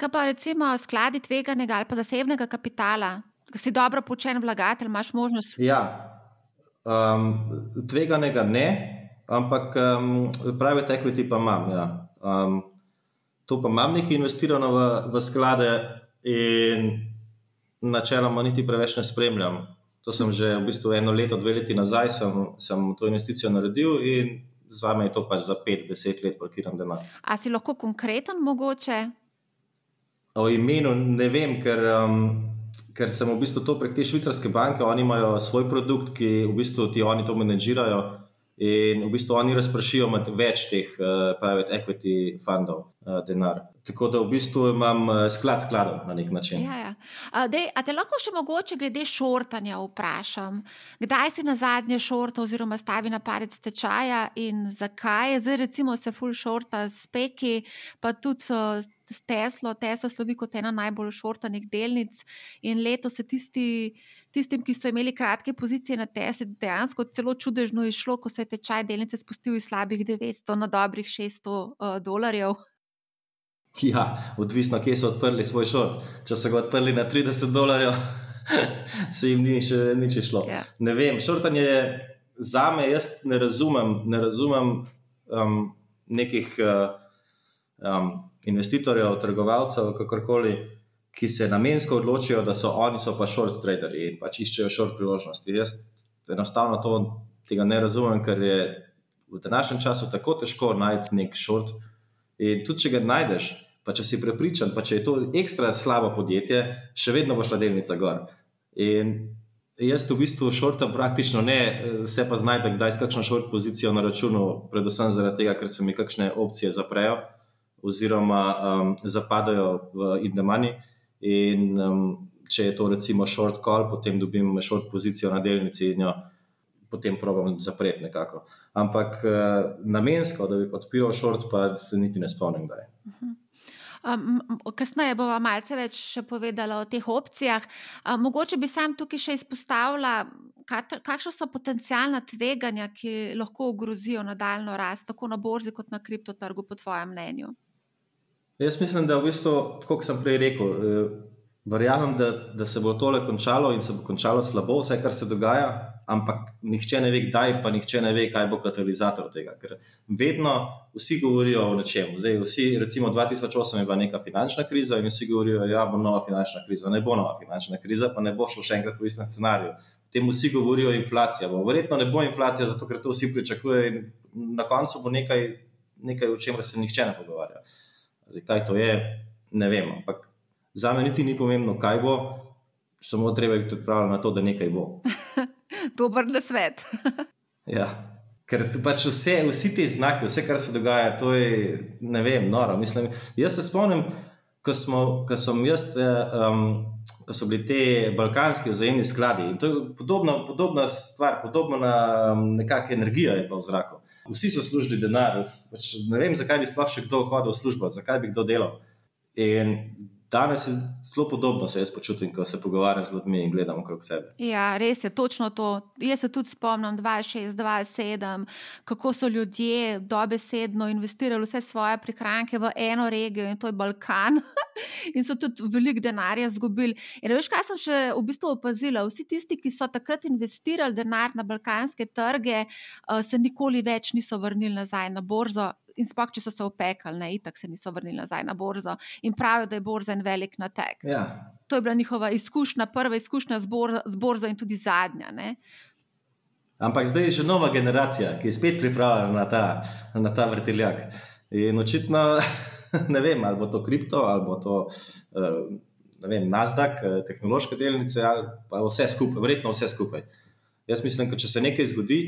Kaj pa recimo skladi tveganega ali pa zasebnega kapitala, ki si dobro počen vlagatelj, imaš možnost? Ja, um, tveganega ne, ampak um, private equity pa imam. Ja. Um, to pa imam nekaj investirano v, v sklade in načeloma niti preveč ne spremljam. To sem že v bistvu eno leto, dve leti nazaj, sem, sem to investicijo naredil in za me je to pač za 5-10 let parkiran denar. A si lahko konkreten mogoče? O imenu ne vem, ker, um, ker sem v bistvu to prek te švicarske banke, oni imajo svoj produkt, ki v bistvu ti oni to menedžirajo. In v bistvu oni razprašijo med več teh uh, private equity fundov uh, denar. Tako da v bistvu imam uh, sklad skladov na nek način. Ja, ja. A, dej, a te lahko še mogoče glede šortanja vprašam? Kdaj si na zadnje šorta oziroma stavi na parec tečaja in zakaj? Zdaj recimo se full šorta s peki, pa tudi uh, s Teslo. Tesla slovi kot ena najbolj šortanih delnic in leto se tisti tistim, ki so imeli kratke pozicije na Tesli, dejansko celo čudežno išlo, ko se je tečaj delnice spustil iz slabih 900 na dobrih 600 uh, dolarjev. Ja, odvisno, kje so odprli svoj šort. Če so ga odprli na 30 dolarjev, se jim ni še nič šlo. Ja. Ne vem, šortanje je za me, jaz ne razumem, ne razumem um, nekih uh, um, investitorjev, trgovalcev, kakorkoli ki se namensko odločijo, da so oni so pa short traderji in pač iščejo short priložnosti. Jaz enostavno to, tega ne razumem, ker je v današnjem času tako težko najti nek short. In tudi če ga najdeš, pa če si prepričan, pa če je to ekstra slabo podjetje, še vedno bo šla delnica gor. In jaz v bistvu shortam praktično ne, se pa znajdem, kdaj s kakšno short pozicijo na računu, predvsem zaradi tega, ker se mi kakšne opcije zaprejo oziroma um, zapadajo v indemani. In um, če je to recimo short call, potem dobim short pozicijo na delnici in jo potem probujem zapreti nekako. Ampak uh, namensko, da bi odpiral short, pa se niti ne spomnim, da je. Um, kasneje bomo malce več povedali o teh opcijah. Um, mogoče bi sam tukaj še izpostavila, kakšna so potencijalna tveganja, ki lahko ogrozijo nadaljno rast, tako na borzi kot na kriptotrgu, po tvojem mnenju. Jaz mislim, da v bistvu, kot sem prej rekel, eh, verjamem, da, da se bo tole končalo in se bo končalo slabo, vse kar se dogaja, ampak nihče ne ve, kdaj, pa nihče ne ve, kaj bo katalizator tega. Ker vedno vsi govorijo o nečem. Zdaj, vsi, recimo 2008 je bila neka finančna kriza in vsi govorijo, da ja, bo nova finančna kriza. Ne bo nova finančna kriza, pa ne bo šlo še enkrat v istem scenariju. Tem vsi govorijo o inflaciji. Verjetno ne bo inflacija, zato ker to vsi pričakujejo in na koncu bo nekaj, nekaj o čemer se nihče ne pogovarja. Zdaj, kaj to je, ne vem. Ampak za me niti ni pomembno, kaj bo, samo treba biti pripravljen na to, da nekaj bo. Dober na svet. ja. Ker pač vse, vsi ti znaki, vse, kar se dogaja, to je ne vem, noro. Mislim, jaz se spomnim, ko, smo, ko, jaz, um, ko so bili ti balkanski vzajemni skladi. To je podobna, podobna stvar, podobna nekakšna energija je pa v zraku vsi so služili denar. Pač ne vem, zakaj bi sploh še kdo hodil v službo, zakaj bi kdo delal. In danes je zelo podobno, se jaz počutim, ko se pogovarjam z ljudmi in gledam okrog sebe. Ja, res je točno to. Jaz se tudi spomnim 2006-2007, kako so ljudje dobesedno investirali vse svoje prihranke v eno regijo in to je Balkan. in so tudi veliko denarja izgubili. In veš, kaj sem še v bistvu opazila? Vsi tisti, ki so takrat investirali denar na balkanske trge, eh, se nikoli več niso vrnili nazaj na borzo in sploh, če so se opekali, ne, itak se niso vrnili nazaj na borzo in pravijo, da je borza en velik natek. Ja. To je bila njihova izkušnja, prva izkušnja z, bor, z borzo in tudi zadnja. Ne. Ampak zdaj je že nova generacija, ki je spet pripravljena na ta, na ta vrteljak. In očitno ne vem, ali bo to kripto, ali bo to uh, vem, Nasdaq, eh, tehnološke delnice, ali pa vse skupaj, verjetno vse skupaj. Jaz mislim, da če se nekaj zgodi,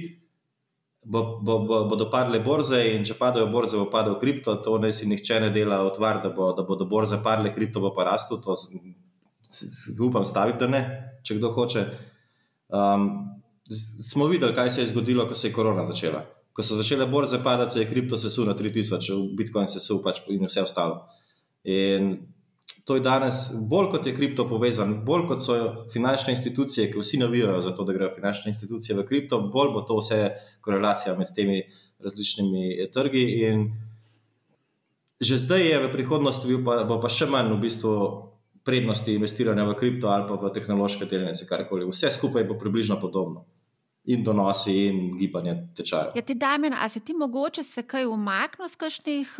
bo, bo, bo, bodo padle borze in če padajo borze, bo padel kripto, to ne si nihče ne dela otvar, da, bo, da bodo borze padle, kripto bo pa rastel, to upam staviti, da ne, če kdo hoče. Um, smo videli, kaj se je zgodilo, ko se je korona začela. Ko so začele borze padati, se je kripto sesul na 3000, Bitcoin se sesul pač in vse ostalo. In to je danes, bolj kot je kripto povezan, bolj kot so finančne institucije, ki vsi navijajo za to, da grejo finančne institucije v kripto, bolj bo to vse korelacija med temi različnimi trgi. In že zdaj je v prihodnosti, pa, bo pa še manj v bistvu prednosti investiranja v kripto ali pa v tehnološke delnice, karkoli. Vse skupaj bo približno podobno in donosi, in gibanje tečaja. Ja, ti Damien, ali si ti mogoče se kaj umaknil z kakšnih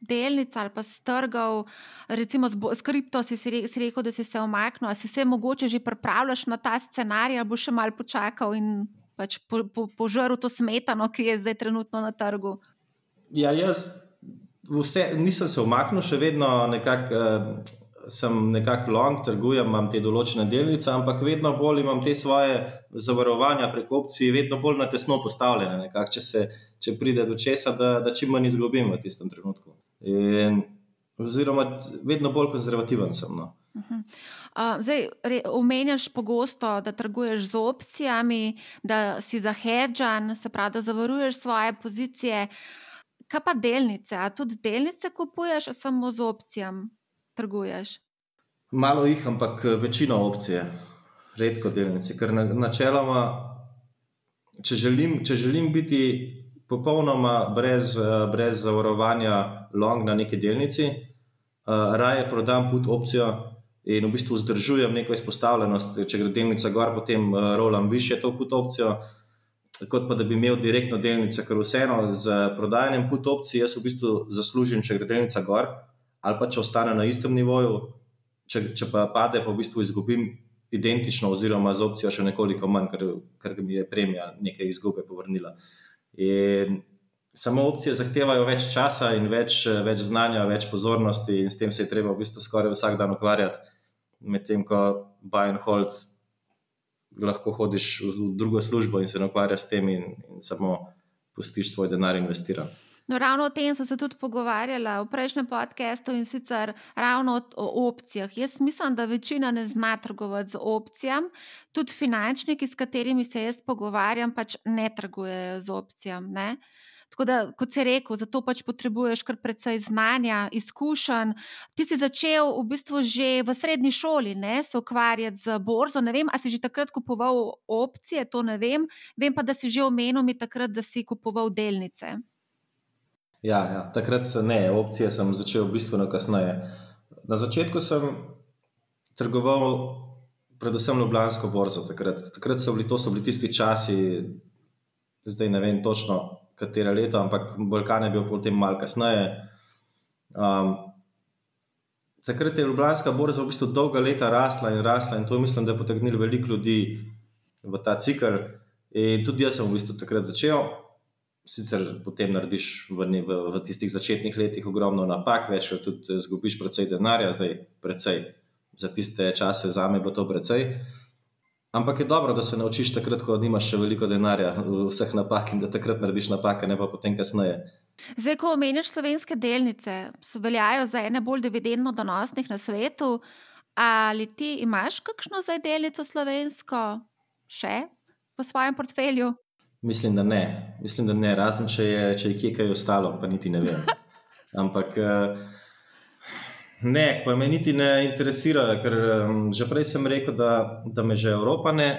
delnic ali pa strgal, recimo s kripto, si, si rekel, da si se umaknil, ali si se mogoče že pripravljaš na ta scenarij, ali bo še mal počakal in pač po, po, požrl to smetano, ki je zdaj trenutno na trgu? Ja, jaz vse, nisem se umaknil, še vedno nekako. Uh, sem nekako long, trgujem, imam te določene delnice, ampak vedno bolj imam te svoje zavarovanja preko opcij, vedno bolj na tesno postavljene. Nekak, če, se, če pride do česa, da, da čim manj izgubim v tistem trenutku. In, oziroma, vedno bolj konzervativen sem. No. Uh -huh. uh, zdaj, omenjaš pogosto, da trguješ z opcijami, da si zahedžan, se pravi, da zavaruješ svoje pozicije. Kaj pa delnice? A tudi delnice kupuješ, samo z opcijami? Trguješ? Malo jih, ampak eh, večino opcije, redko delnice. Ker načeloma, če želim, če želim biti popolnoma brez, eh, brez zavarovanja long na neki delnici, uh, raje prodam put opcijo in v bistvu vzdržujem neko izpostavljenost. Če gre delnica gor, potem rolam više to put opcijo. Kot pa da bi imel direktno delnice, ker vseeno z prodajanjem put opcij, jaz v bistvu zaslužim, če gre delnica gor, ali pa če ostane na istem nivoju, če, če pa pade, pa v bistvu izgubim identično, oziroma z opcijo še nekoliko manj, ker, ker mi je premija nekaj izgube povrnila. In samo opcije zahtevajo več časa in več, več znanja, več pozornosti, in s tem se je treba v bistvu skoraj vsak dan ukvarjati, medtem ko buy and hold. Lahko hodiš v drugo službo in se ukvarjaš s tem, in, in samo pustiš svoj denar investirati. No, ravno o tem sem se tudi pogovarjala v prejšnjem podkastu in sicer ravno o opcijah. Jaz mislim, da večina ne zna trgovati z opcijami, tudi finančniki, s katerimi se jaz pogovarjam, pač ne trgujejo z opcijami. Ne? Tako da, kot si rekel, zato pač potrebuješ kar precej znanja, izkušenj. Ti si začel v bistvu že v srednji šoli ne, se ukvarjati z borzo. Ne vem, ali si že takrat kupoval opcije, to ne vem. Vem pa, da si že omenil mi takrat, da si kupoval delnice. Ja, ja, takrat se ne, opcije sem začel bistveno kasneje. Na začetku sem trgoval predvsem Ljubljansko borzo. Takrat, takrat so, bili, so bili tisti časi, zdaj ne vem točno, katero leto, ampak Balkan je bil potem malo kasneje. Um, takrat je Ljubljanska borza v bistvu dolga leta rasla in rasla, in to mislim, da je potegnilo veliko ljudi v ta cikl. In tudi jaz sem v bistvu takrat začel sicer potem narediš v, v, v tistih začetnih letih ogromno napak, večkrat tudi zgubiš precej denarja, zdaj precej. Za tiste čase za me je bilo to precej. Ampak je dobro, da se naučiš takrat, ko nimaš še veliko denarja, vseh napak in da takrat narediš napake, ne pa potem kasneje. Zdaj, ko omeniš slovenske delnice, so veljajo za ene bolj dividendno donosnih na svetu. Ali ti imaš kakšno zdaj delnico slovensko še v svojem portfelju? Mislim, da ne. Mislim, da ne. Razen če je, če je kje kaj ostalo, pa niti ne vem. Ampak eh, ne, pa me niti ne interesira, ker že prej sem rekel, da, da me že Evropa ne,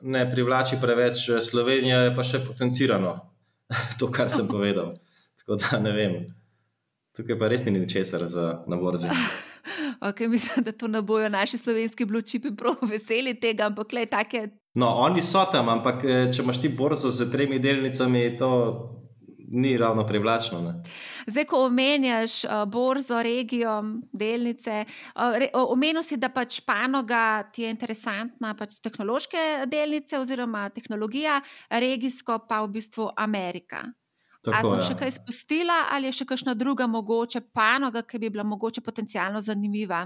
ne privlači preveč, Slovenija je pa še potencirano. to, kar sem povedal. Tako da ne vem. Tukaj pa res ni ničesar za naborze. Okay, mislim, da to ne bojo naši slovenski bločipi prav veseli tega, ampak le take No, oni so tam, ampak eh, če imaš ti borzo z tremi delnicami, to ni ravno privlačno. Ne? Zdaj, ko omenjaš uh, borzo, regijo, delnice, re, omenil si, da pač panoga ti je interesantna, pač tehnološke delnice oziroma tehnologija, regijsko pa v bistvu Amerika. Ali sem ja. še kaj spustila, ali je še kakšna druga mogoče panoga, ki bi bila mogoče potencialno zanimiva?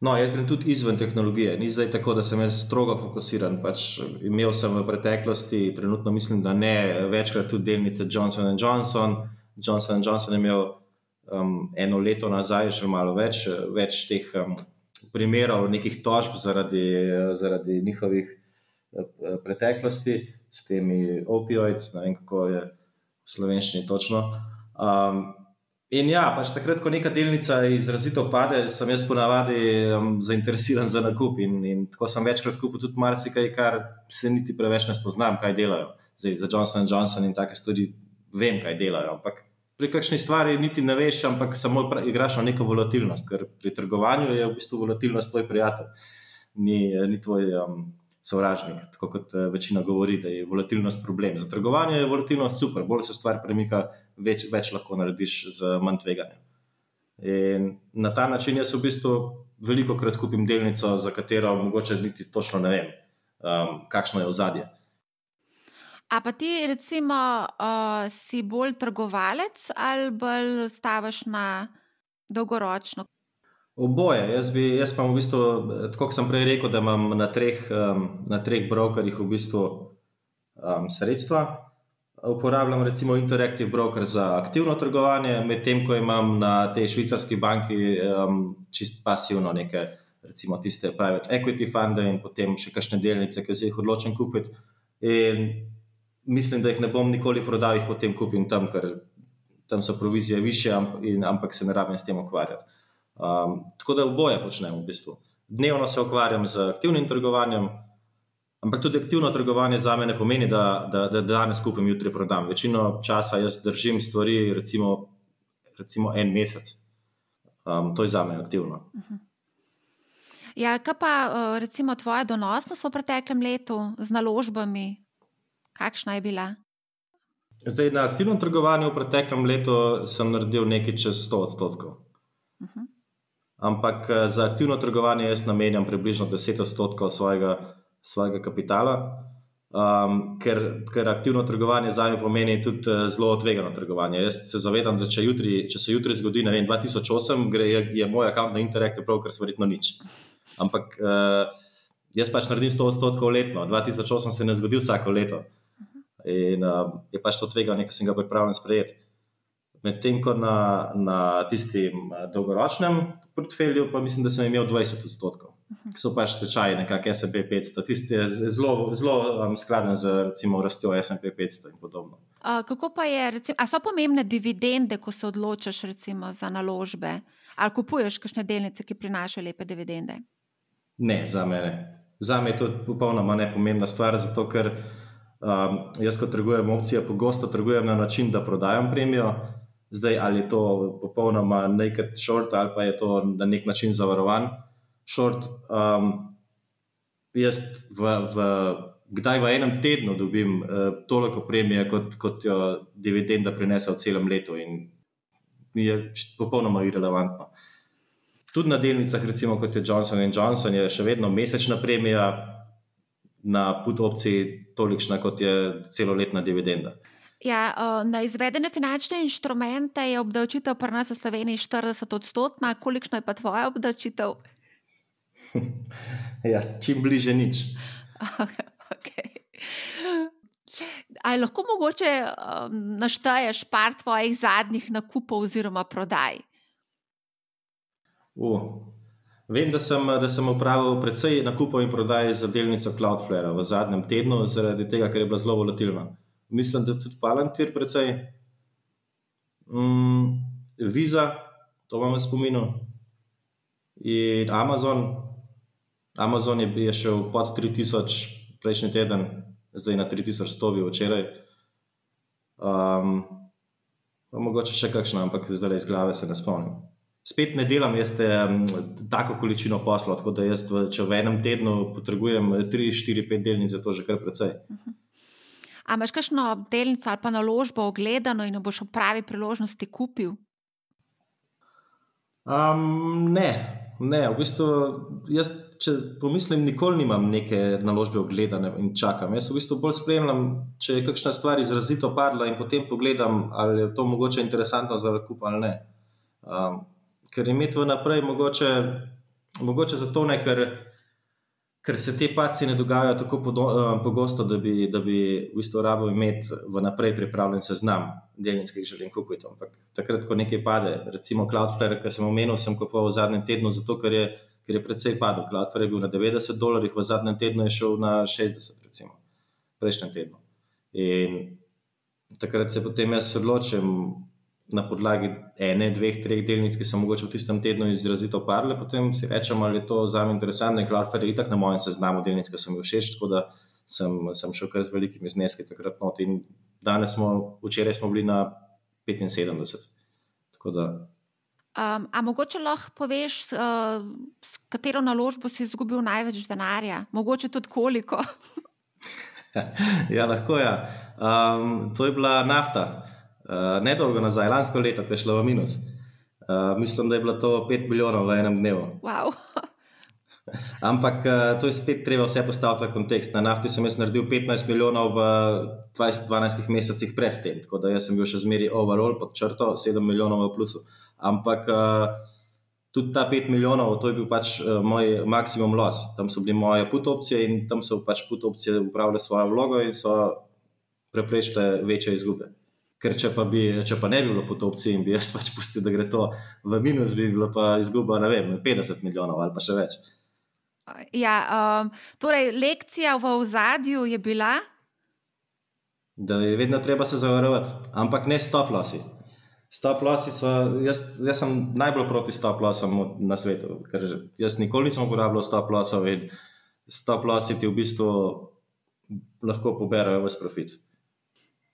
No, jaz grem tudi izven tehnologije. Ni zdaj tako, da sem jaz strogo fokusiran. Pač imel sem v preteklosti, trenutno mislim, da ne, večkrat tudi delnice Johnson Johnson. Johnson Johnson je imel um, eno leto nazaj, že malo več, več teh um, primerov, nekih tožb zaradi, zaradi njihovih uh, preteklosti s temi opioidi, ne vem kako je v slovenščini točno. Um, In ja, pač takrat, ko neka delnica izrazito pade, sem jaz ponavadi um, zainteresiran za nakup. In, in tako sem večkrat kupil tudi marsikaj, kar se niti preveč ne spoznam, kaj delajo. Zdaj, za Johnson Johnson in take stvari vem, kaj delajo. Ampak pri kakšni stvari niti ne veš, ampak samo igraš na neko volatilnost, ker pri trgovanju je v bistvu volatilnost tvoj prijatelj, ni, ni tvoj. Um, sovražnik, tako kot eh, večina govori, da je volatilnost problem. Za trgovanje je volatilnost super, bolj se stvar premika, več, več lahko narediš z manj tveganja. In na ta način jaz v bistvu veliko krat kupim delnico, za katero mogoče niti točno ne vem, um, kakšno je ozadje. A pa ti, recimo, uh, si bolj trgovalec ali bolj staviš na dolgoročno? Oboje. Jaz, bi, jaz pa v bistvu, tako kot sem prej rekel, da imam na treh, um, na treh brokerjih v bistvu um, sredstva. Uporabljam recimo Interactive Broker za aktivno trgovanje, medtem ko imam na tej švicarski banki um, čist pasivno neke, recimo tiste private equity funde in potem še kakšne delnice, ki se jih odločim kupiti. In mislim, da jih ne bom nikoli prodal, jih potem kupim tam, ker tam so provizije više, ampak se ne rabim s tem ukvarjati. Um, tako da oboje počnem v bistvu. Dnevno se ukvarjam z aktivnim trgovanjem, ampak tudi aktivno trgovanje za me ne pomeni, da, da, da danes kupim, jutri prodam. Večino časa jaz držim stvari, recimo, recimo en mesec. Um, to je za me aktivno. Uh mhm. -huh. Ja, kaj pa recimo tvoja donosnost v preteklem letu z naložbami? Kakšna je bila? Zdaj, na aktivnem trgovanju v preteklem letu sem naredil nekaj čez 100 odstotkov. Uh mhm. -huh. Ampak eh, za aktivno trgovanje jaz namenjam približno 10 odstotkov svojega, svojega kapitala, um, ker, ker aktivno trgovanje za me pomeni tudi eh, zelo tvegano trgovanje. Jaz se zavedam, da če, jutri, če se jutri zgodi, ne vem, 2008, gre, je, je moj račun na Interactive Brokers verjetno nič. Ampak uh, jaz pač naredim 100 odstotkov letno, 2008 se ne zgodi vsako leto. In uh, je pač to tveganje, ki sem ga pripravljen sprejeti. Medtem ko na, na tistem dolgoročnem portfelju, pa mislim, da sem imel 20 odstotkov, ki so pač tečaji, nekako SP 500. Tisti je zelo, zelo um, skladen z recimo rastjo SP 500 in podobno. Uh, kako pa je, recimo, a so pomembne dividende, ko se odločiš recimo, za naložbe, ali kupuješ kakšne delnice, ki prinašajo lepe dividende? Ne, za mene. Za me je to popolnoma nepomembna stvar, zato ker. Um, jaz, ko trgujem opcije, pogosto trgujem na način, da prodajam premijo. Zdaj, ali je to popolnoma naked short, ali pa je to na nek način zavarovan short. Um, jaz, v, v, kdaj v enem tednu dobim uh, toliko premije, kot, kot jo dividenda prinese v celem letu, in je popolnoma irrelevantno. Tudi na delnicah, recimo kot je Johnson Johnson, je še vedno mesečna premija, na put opciji tolikšna, kot je celoletna dividenda. Ja, na izvedene finančne inštrumente je obdavčitev pri nas v Sloveniji 40 odstotna, kolikšna je pa tvoja obdavčitev? ja, čim bliže nič. okay. Ali lahko mogoče um, našteješ par tvojih zadnjih nakupov oziroma prodaj? Uh, Vem, da sem, da sem upravil precej nakupov in prodaj za delnico Cloudflare v zadnjem tednu, zaradi tega, ker je bila zelo volatilna. Mislim, da tudi Palantir precej. Mm, Visa, to vam je spominjal. In Amazon. Amazon je, je šel pod 3000 prejšnji teden, zdaj na 3100 bi včeraj. Um, mogoče še kakšno, ampak zdaj iz glave se ne spomnim spet ne delam jaz te, um, tako količino posla, tako da jaz, če v enem tednu potrebujem 3, 4, 5 delnic, je to že kar precej. A imaš kakšno delnico ali pa naložbo ogledano in jo boš v pravi priložnosti kupil? Um, ne, ne, v bistvu jaz, če pomislim, nikoli nimam neke naložbe ogledane in čakam. Jaz v bistvu bolj spremljam, če je kakšna stvar izrazito padla in potem pogledam, ali je to mogoče interesantno za kup ali ne. Um, ker imeti vnaprej, mogoče, mogoče zato ne, ker, ker se te paci ne dogajajo tako eh, pogosto, da bi, da bi v bistvu rabo imeti vnaprej pripravljen seznam delnic, ki jih želim kupiti. Ampak takrat, ko nekaj pade, recimo Cloudflare, ki sem omenil, sem kupoval v zadnjem tednu, zato ker je, ker je precej padel. Cloudflare je bil na 90 dolarjih, v zadnjem tednu je šel na 60, recimo, prejšnjem tednu. In takrat se potem jaz odločim, na podlagi ene, dveh, treh delnic, ki so mogoče v tistem tednu izrazito parle, potem si rečem, ali je to za me interesantno. Cloudflare je itak na mojem seznamu delnic, ki so mi všeč, tako da sem, sem šel kar z velikimi zneski takrat not. In danes smo, včeraj smo bili na 75. Um, a mogoče lahko poveš, uh, s katero naložbo si izgubil največ denarja, mogoče tudi koliko? ja, lahko je. Ja. Um, to je bila nafta. Uh, nedolgo nazaj, lansko leto, ko je šlo v minus. Uh, mislim, da je bilo to 5 milijonov v enem dnevu. Wow. Ampak uh, to je spet treba vse postaviti v kontekst. Na nafti sem jaz naredil 15 milijonov v 20, 12 mesecih predtem, tako da sem bil še zmeri overall pod črto, 7 milijonov v plusu. Ampak uh, tudi ta 5 milijonov, to je bil pač uh, moj maksimum los. Tam so bile moje put opcije in tam so pač put opcije upravljale svojo vlogo in so preprečile večje izgube. Ker če pa, bi, če pa ne bi bilo put opcije in bi jaz pač pustil, da gre to v minus, bi bilo pa izguba, ne vem, 50 milijonov ali pa še več. Ja, um, torej, lekcija v ozadju je bila. Da je vedno treba se zavarovati, ampak ne stop-losi. Stop-losi so, jaz, jaz sem najbolj proti stop-losom na svetu, ker jaz nikoli nisem uporabljal stop-losov in stop-losi ti v bistvu lahko poberajo vse profit.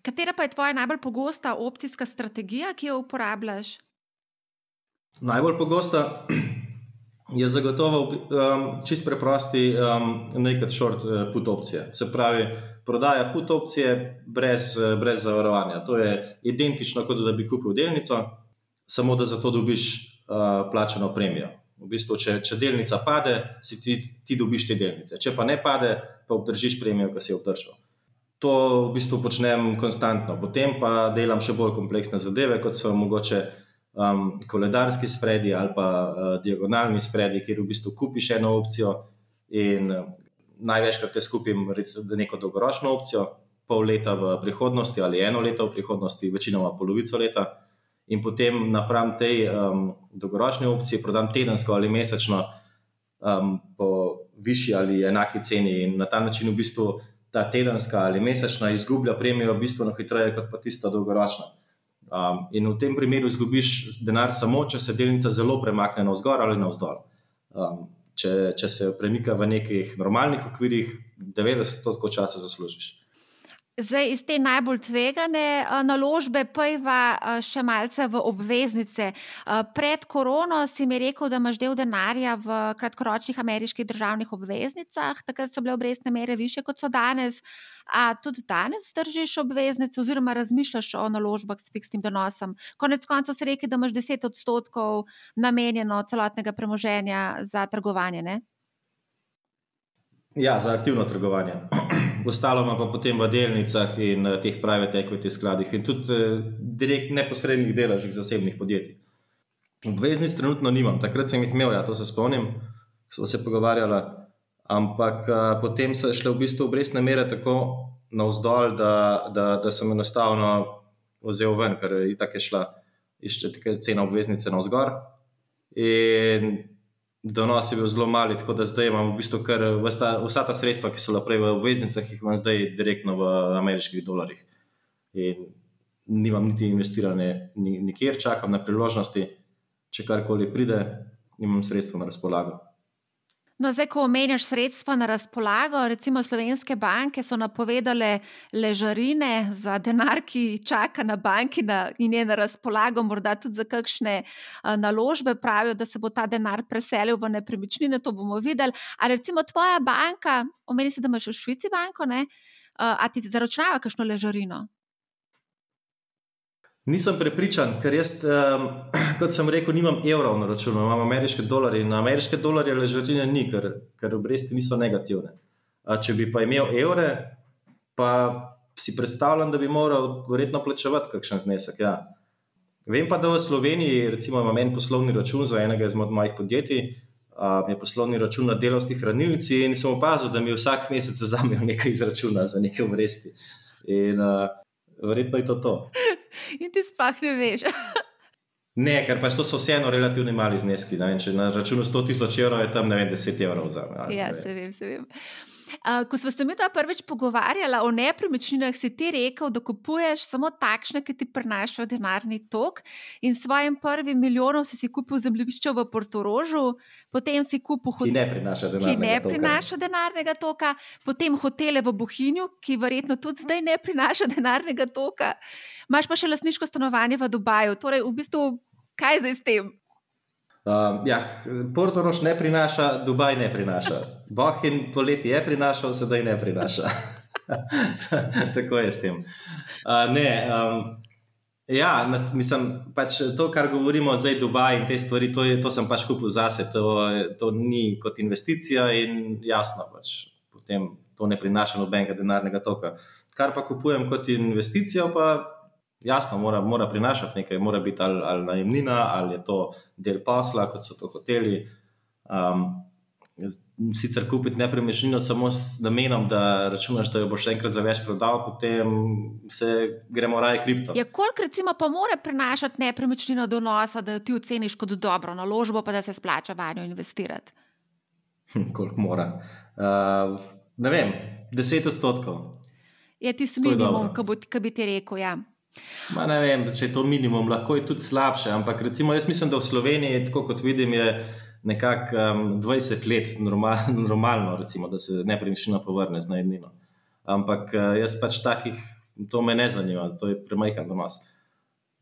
Katera pa je tvoja najbolj pogosta opcijska strategija, ki jo uporabljaš? Najbolj pogosta je zagotovo um, čist preprosti um, naked short uh, put opcije. Se pravi, prodaja put opcije brez, uh, brez zavarovanja. To je identično, kot da bi kupil delnico, samo da za to dobiš uh, plačeno premijo. V bistvu, če, če delnica pade, si ti, ti dobiš te delnice. Če pa ne pade, pa obdržiš premijo, ki si jo obdržal. To v bistvu počnem konstantno. Potem pa delam še bolj kompleksne zadeve, kot so mogoče um, koledarski spredi ali pa uh, diagonalni spredi, kjer v bistvu kupiš eno opcijo in uh, največkrat te skupim recimo, neko dolgoročno opcijo, pol leta v prihodnosti ali eno leto v prihodnosti, večinoma polovico leta. In potem napram tej um, dolgoročni opciji prodam tedensko ali mesečno um, po višji ali enaki ceni, in na ta način v bistvu ta tedenska ali mesečna izgublja premijo bistveno hitreje kot pa tista dolgoročna. Um, in v tem primeru izgubiš denar samo, če se delnica zelo premakne navzgor ali navzdol. Um, če, če se premika v nekih normalnih okvirih, 90% časa zaslužiš. Zdaj, iz te najbolj tvegane naložbe, pojva še malce v obveznice. Pred korono si mi rekel, da imaš del denarja v kratkoročnih ameriških državnih obveznicah, takrat so bile obrestne mere više kot so danes. A tudi danes držiš obveznice, oziroma razmišljaš o naložbah s fiksnim donosom. Konec koncev si rekel, da imaš 10 odstotkov namenjeno celotnega premoženja za trgovanje. Ne? Ja, za aktivno trgovanje ostalo ima pa potem v delnicah in uh, teh private equity skladih in tudi uh, direkt neposrednih deležih zasebnih podjetij. Obveznic trenutno nimam, takrat sem jih imel, ja, to se spomnim, smo se pogovarjali, ampak uh, potem so šle v bistvu obrestne mere tako navzdol, da, da, da sem enostavno vzel ven, ker je tako šla iščeti cena obveznice navzgor. In donos je bil zelo mali, tako da zdaj imam v bistvu kar vsta, vsa ta sredstva, ki so bila prej v obveznicah, jih imam zdaj direktno v ameriških dolarjih. In nimam niti investirane nikjer, čakam na priložnosti, če karkoli pride, imam sredstva na razpolago. No, zdaj, ko omenjaš sredstva na razpolago, recimo slovenske banke so napovedale ležarine za denar, ki čaka na banki na, in je na razpolago, morda tudi za kakšne a, naložbe, pravijo, da se bo ta denar preselil v nepremičnine, to bomo videli. A recimo tvoja banka, omeni se, da imaš v Švici banko, ne? a ti zaračunava kakšno ležarino? Nisem prepričan, ker jaz, um, kot sem rekel, nimam evrov na računu, imam ameriške dolarje. Na ameriške dolarje ležatine ni, ker, ker obresti niso negativne. A če bi pa imel evre, pa si predstavljam, da bi moral verjetno plačevati kakšen znesek. Ja. Vem pa, da v Sloveniji, recimo, imam en poslovni račun za enega izmed mojih podjetij, um, je poslovni račun na delovski hranilnici in sem opazil, da mi vsak mesec zamejo nekaj izračuna za neke obresti. In uh, verjetno je to to. in ti sploh ne veš. ne, ker pač to so vseeno relativno mali zneski. Vem, če na računu 100 tisoč evrov je tam ne vem, 10 evrov za me. Ja, se vem, se vem. Uh, ko smo se mi ta prvič pogovarjali o nepremičninah, si ti rekel, da kupuješ samo takšne, ki ti prinašajo denarni tok. In s svojim prvim milijonom si, si kupil zemljišče v Portorožu, potem si kupil hotel, ki ne prinaša denarnega, ki ne prinaša denarnega toka, potem hotele v Bohinju, ki verjetno tudi zdaj ne prinaša denarnega toka. Imáš pa še lasniško stanovanje v Dubaju. Torej, v bistvu, kaj zdaj s tem? Uh, ja, Portorož ne prinaša, Dubaj ne prinaša. Bohin poleti je prinašal, sedaj ne prinaša. Tako je s tem. Uh, ne, um, Ja, mislim, pač to, kar govorimo zdaj, Dubaj in te stvari, to, je, to sem pač kupil zase. To, to ni kot investicija in jasno, pač potem to ne prinaša nobenega denarnega toka. Kar pa kupujem kot investicijo, pa jasno, mora, mora prinašati nekaj, mora biti ali, ali najemnina, ali je to del posla, kot so to hoteli. Um, sicer kupiti nepremičnino samo s namenom, da računaš, da jo boš enkrat za več prodal, potem se gremo raje kripto. Ja, koliko recimo pa mora prenašati nepremičnino do nosa, da ti oceniš kot dobro naložbo, pa da se splača vanjo investirati? koliko mora? Uh, ne vem, deset odstotkov. Je ti minimum, ki bi ti rekel. Ja. Ma ne vem, če je to minimum, lahko je tudi slabše. Ampak recimo, jaz mislim, da v Sloveniji, tako kot vidim, je nekako um, 20 let normal, normalno, recimo, da se nepremičnina povrne z najemnino. Ampak uh, jaz pač takih, to me ne zanima, to je premajhen domas.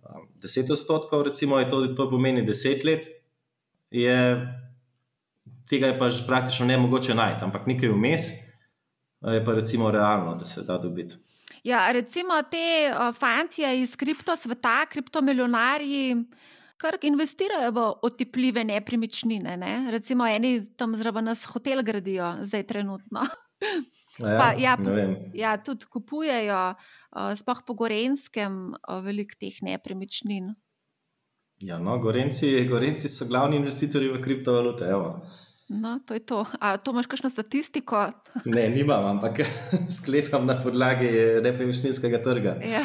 Um, 10 odstotkov, recimo, to, to pomeni 10 let, je, tega je pač praktično ne mogoče najti, ampak nekaj vmes je pa recimo realno, da se da dobiti. Ja, recimo te uh, fantje iz kriptosveta, kriptomilionarji kar investirajo v otepljive nepremičnine. Ne? Recimo, eni tam zraven nas hotel gradijo, zdaj trenutno. Ja, pa, ja, ja, tudi kupujejo, uh, sploh po Gorenskem, uh, veliko teh nepremičnin. Ja, no, Gorenci, Gorenci so glavni investitorji v kriptovalute. No, to je to. A to imaš kakšno statistiko? ne, nimam, ampak sklepam na podlagi nepremičninskega trga. Ja.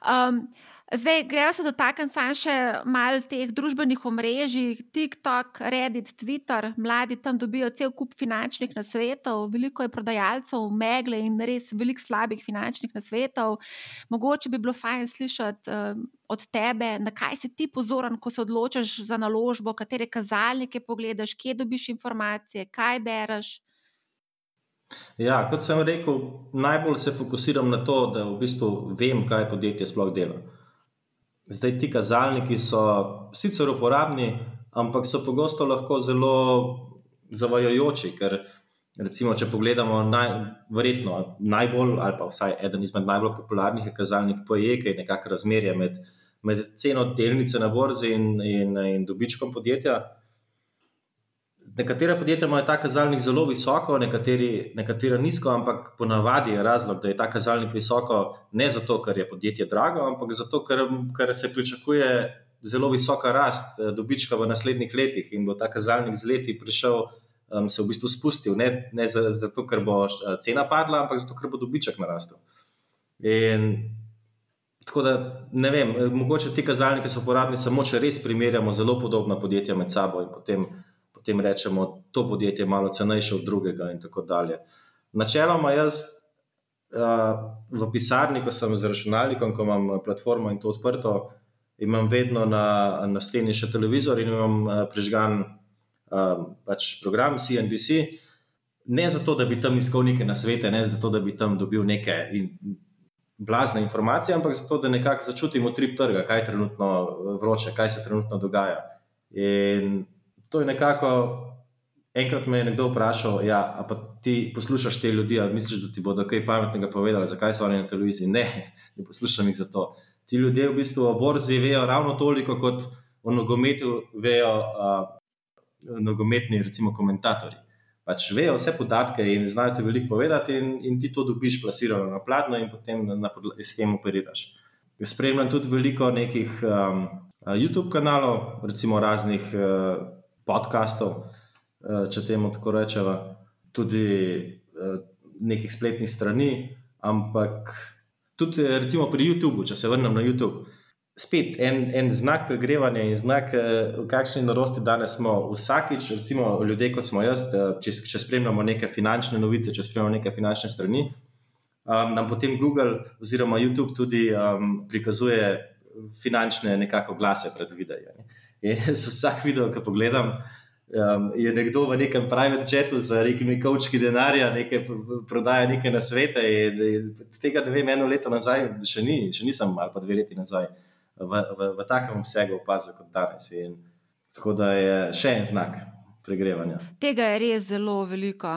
Um, Zdaj, gremo se dotakniti samo še malo teh družbenih omrežij, TikTok, Reddit, Twitter. Mladi tam dobijo cel kup finančnih nasvetov, veliko je prodajalcev, megle in res veliko slabih finančnih nasvetov. Mogoče bi bilo fajn slišati um, od tebe, na kaj si ti pozoren, ko se odločiš za naložbo, katere kazalnike pogledaš, kje dobiš informacije, kaj bereš. Ja, kot sem rekel, najbolj se fokusiram na to, da v bistvu vem, kaj podjetje sploh dela. Zdaj ti kazalniki so sicer uporabni, ampak so pogosto lahko zelo zavajajoči. Ker, recimo, če pogledamo, naj, verjetno najbolj, ali pa vsaj eden izmed najbolj popularnih je kazalnik PE, ki je nekako razmerje med, med ceno delnice na borzi in, in, in dobičkom podjetja. Nekatera podjetja imajo ta kazalnik zelo visoko, nekateri, nekatera nizko, ampak ponavadi je razlog, da je ta kazalnik visoko ne zato, ker je podjetje drago, ampak zato, ker, ker se pričakuje zelo visoka rast eh, dobička v naslednjih letih in bo ta kazalnik z leti prišel, um, se v bistvu spustil. Ne, ne zato, ker bo eh, cena padla, ampak zato, ker bo dobiček narastel. In tako da ne vem, eh, mogoče ti kazalniki so uporabni samo, če res primerjamo zelo podobna podjetja med sabo in potem potem rečemo, to podjetje je malo cenejše od drugega, in tako dalje. Načeloma, jaz uh, v pisarni, ko sem z računalnikom, ko imam platformo in to odprto, imam vedno na, na steni še televizor in imam uh, prižgan uh, pač program CNBC. Ne zato, da bi tam iskal neke nasvete, ne zato, da bi tam dobil neke in, blazne informacije, ampak zato, da nekako začutim utrip trga, kaj je trenutno vroče, kaj se trenutno dogaja. In to je nekako. Enkrat me je nekdo vprašal, ja, pa ti poslušaš te ljudi, ali misliš, da ti bodo kaj pametnega povedali, zakaj so oni na televiziji? Ne, ne poslušam jih za to. Ti ljudje v bistvu o borzi vejo ravno toliko, kot o nogometu vejo uh, nogometni, recimo, komentatorji. Pač vejo vse podatke in znajo ti veliko povedati, in, in ti to dobiš plasirano na platno, in potem na, na, s tem operiraš. Spremljam tudi veliko nekih um, YouTube kanalov, recimo raznih. Uh, podkastov, eh, če temu tako rečemo, tudi eh, nekih spletnih strani, ampak tudi eh, recimo pri YouTubu, če se vrnem na YouTube. Spet en, en znak pregrevanja in znak, v kakšni narosti danes smo. Vsakič, recimo, ljudje kot smo jaz, če, če spremljamo neke finančne novice, če spremljamo neke finančne strani, um, nam potem Google oziroma YouTube tudi um, prikazuje finančne nekako glase pred videom. In vsak video, ki pogledam, um, je nekdo v nekem private chatu z nekimi kavčki denarja, nekaj prodaja neke na svete. In, in tega ne vem, eno leto nazaj, še, ni, še nisem, ali pa dve leti nazaj, v, v, v takem obsegu opazil kot danes. In, tako da je še en znak pregrevanja. Tega je res zelo veliko.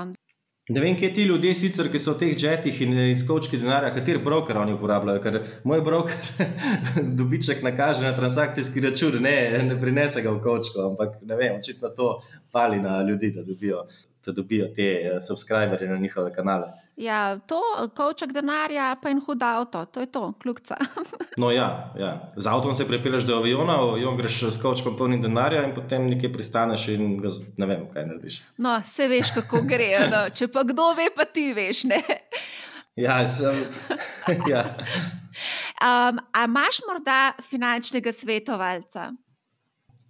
Ne vem, kje ti ljudje, sicer, ki so v teh jetih in izkočki denarja, kateri broker oni uporabljajo. Ker moj broker dobiček nakaže na transakcijski račun, ne, ne prinese ga v kočko, ampak ne vem, očitno to pali na ljudi, da dobijo, da dobijo te uh, subscriberje na njihove kanale. Ja, to, koček denarja, pa en hud avto, to je to, kljubca. no, ja, ja. Z avtom se prepiraš do aviona, avion greš s kočkom polnim denarja in potem nekaj pristaneš in ga, ne vem, kaj narediš. No, se veš, kako gre. No. Če pa kdo ve, pa ti veš. Ne? Ja, sem. ja. Um, a imaš morda finančnega svetovalca?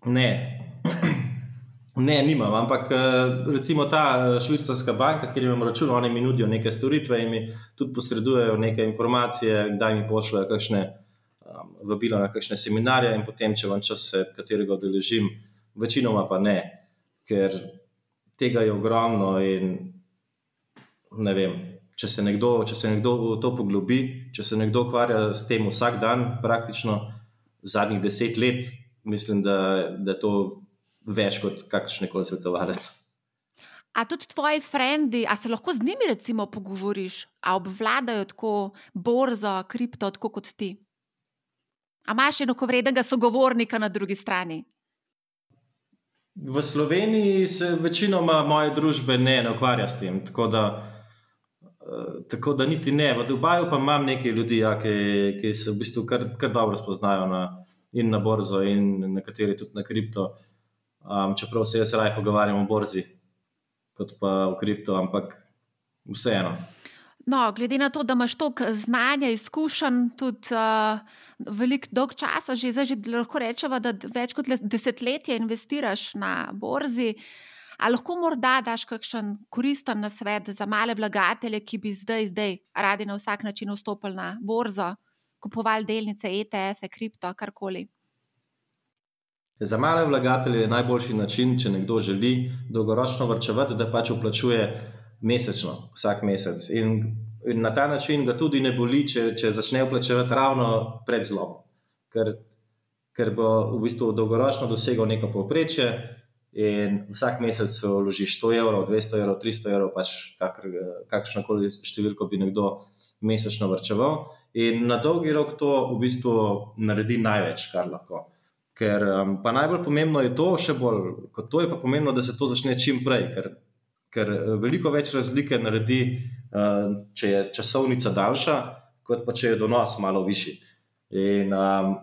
Ne. Ne, nimam, ampak eh, recimo ta eh, švicarska banka, kjer imam račun, oni mi nudijo neke storitve in mi tudi posredujejo neke informacije, kdaj mi pošljajo kakšne um, vabila na kakšne seminarje in potem, če vam čas katerega odeležim, večinoma pa ne, ker tega je ogromno in ne vem. Če se, nekdo, če se nekdo v to poglobi, če se nekdo ukvarja s tem vsak dan, praktično zadnjih deset let, mislim, da, da to več kot kakšen koli svetovalec. A tudi tvoji frendi, a se lahko z njimi recimo pogovoriš, a obvladajo tako borzo, kripto, tako kot ti? A imaš enako vrednega sogovornika na drugi strani? V Sloveniji se večinoma moje družbe ne, ne ukvarja s tem, tako da, uh, tako da niti ne. V Dubaju pa imam nekaj ljudi, ja, ki, ki se v bistvu kar, kar dobro spoznajo na, in na borzo, in nekateri tudi na kripto. Um, čeprav se jaz raje pogovarjam o borzi, kot pa o kripto, ampak vseeno. No, glede na to, da imaš toliko znanja, izkušenj, tudi uh, veliko dolg časa, že zdaj že lahko rečemo, da več kot desetletje investiraš na borzi. Ali lahko morda daš kakšen koristen nasvet za male vlagatelje, ki bi zdaj, zdaj radi na vsak način vstopili na borzo, kupovali delnice, ETF-e, kripto, karkoli? Za male vlagatelje je najboljši način, če nekdo želi dolgoročno vrčevati, da pač uplačuje mesečno, vsak mesec. In, na ta način ga tudi ne boli, če, če začne uplačevati ravno pred zlom. Ker, ker bo v bistvu dolgoročno dosegel neko povprečje in vsak mesec vložiš 100 evrov, 200 evrov, 300 evrov, pač kakšno koli številko bi nekdo mesečno vrčeval. In na dolgi rok to v bistvu naredi največ, kar lahko. Ker um, pa najbolj pomembno je to, še bolj kot to, je pa pomembno, da se to začne čim prej, ker, ker uh, veliko več razlike naredi, uh, če je časovnica daljša, kot pa če je donos malo višji. In um,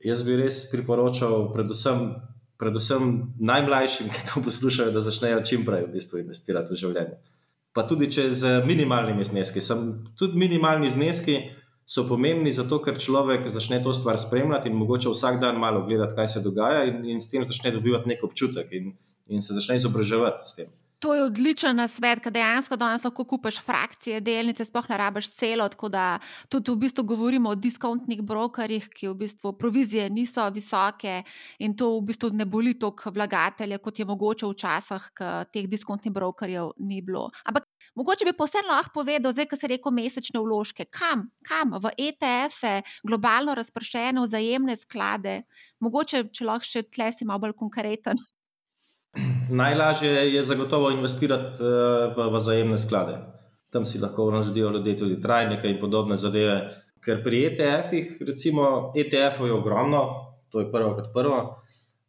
jaz bi res priporočal, predvsem, predvsem najmlajšim, ki to poslušajo, da začnejo čim prej v bistvu investirati v življenje. Pa tudi če z minimalnimi zneski, sem tudi minimalni zneski so pomembni zato, ker človek začne to stvar spremljati in mogoče vsak dan malo gledati, kaj se dogaja, in, in s tem začne dobivati nek občutek in, in se začne izobraževati s tem. To je odličen svet, ker dejansko danes lahko kupiš frakcije, delnice, sploh ne rabiš celo. Tako da tudi v bistvu govorimo o diskontnih brokerjih, ki v bistvu provizije niso visoke in to v bistvu ne boli toliko vlagatelje, kot je mogoče včasih, ker teh diskontnih brokerjev ni bilo. Ampak mogoče bi posebno lahko povedal, zdaj, ko se reko mesečne vložke, kam, kam v ETF-e, globalno razpršene vzajemne sklade, mogoče če lahko še tle si malo bolj konkreten. Najlažje je zagotovo investirati eh, v vzajemne sklade. Tam si lahko naredijo ljudje tudi trajnike in podobne zadeve. Ker pri ETF-ih, recimo, ETF-ov je ogromno, to je prvo kot prvo.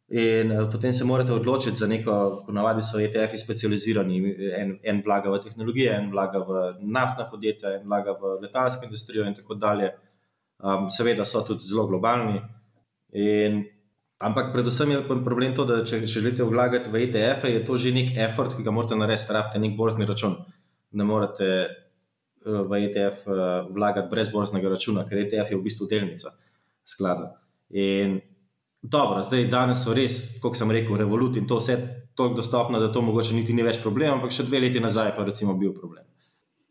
In eh, potem se morate odločiti za neko, ponavadi so ETF-ji specializirani. En, en vlaga v tehnologije, en vlaga v naftna podjetja, en vlaga v letalsko industrijo in tako dalje. Um, seveda so tudi zelo globalni. In Ampak predvsem je problem to, da če želite vlagati v ETF, je to že nek effort, ki ga morate narediti, rabite nek borzni račun. Ne morete eh, v ETF eh, vlagati brez borznega računa, ker ETF je v bistvu delnica sklada. In dobro, zdaj danes so res, kot sem rekel, revoluti in to vse tako dostopno, da to mogoče niti ni več problem, ampak še dve leti nazaj pa recimo bil problem.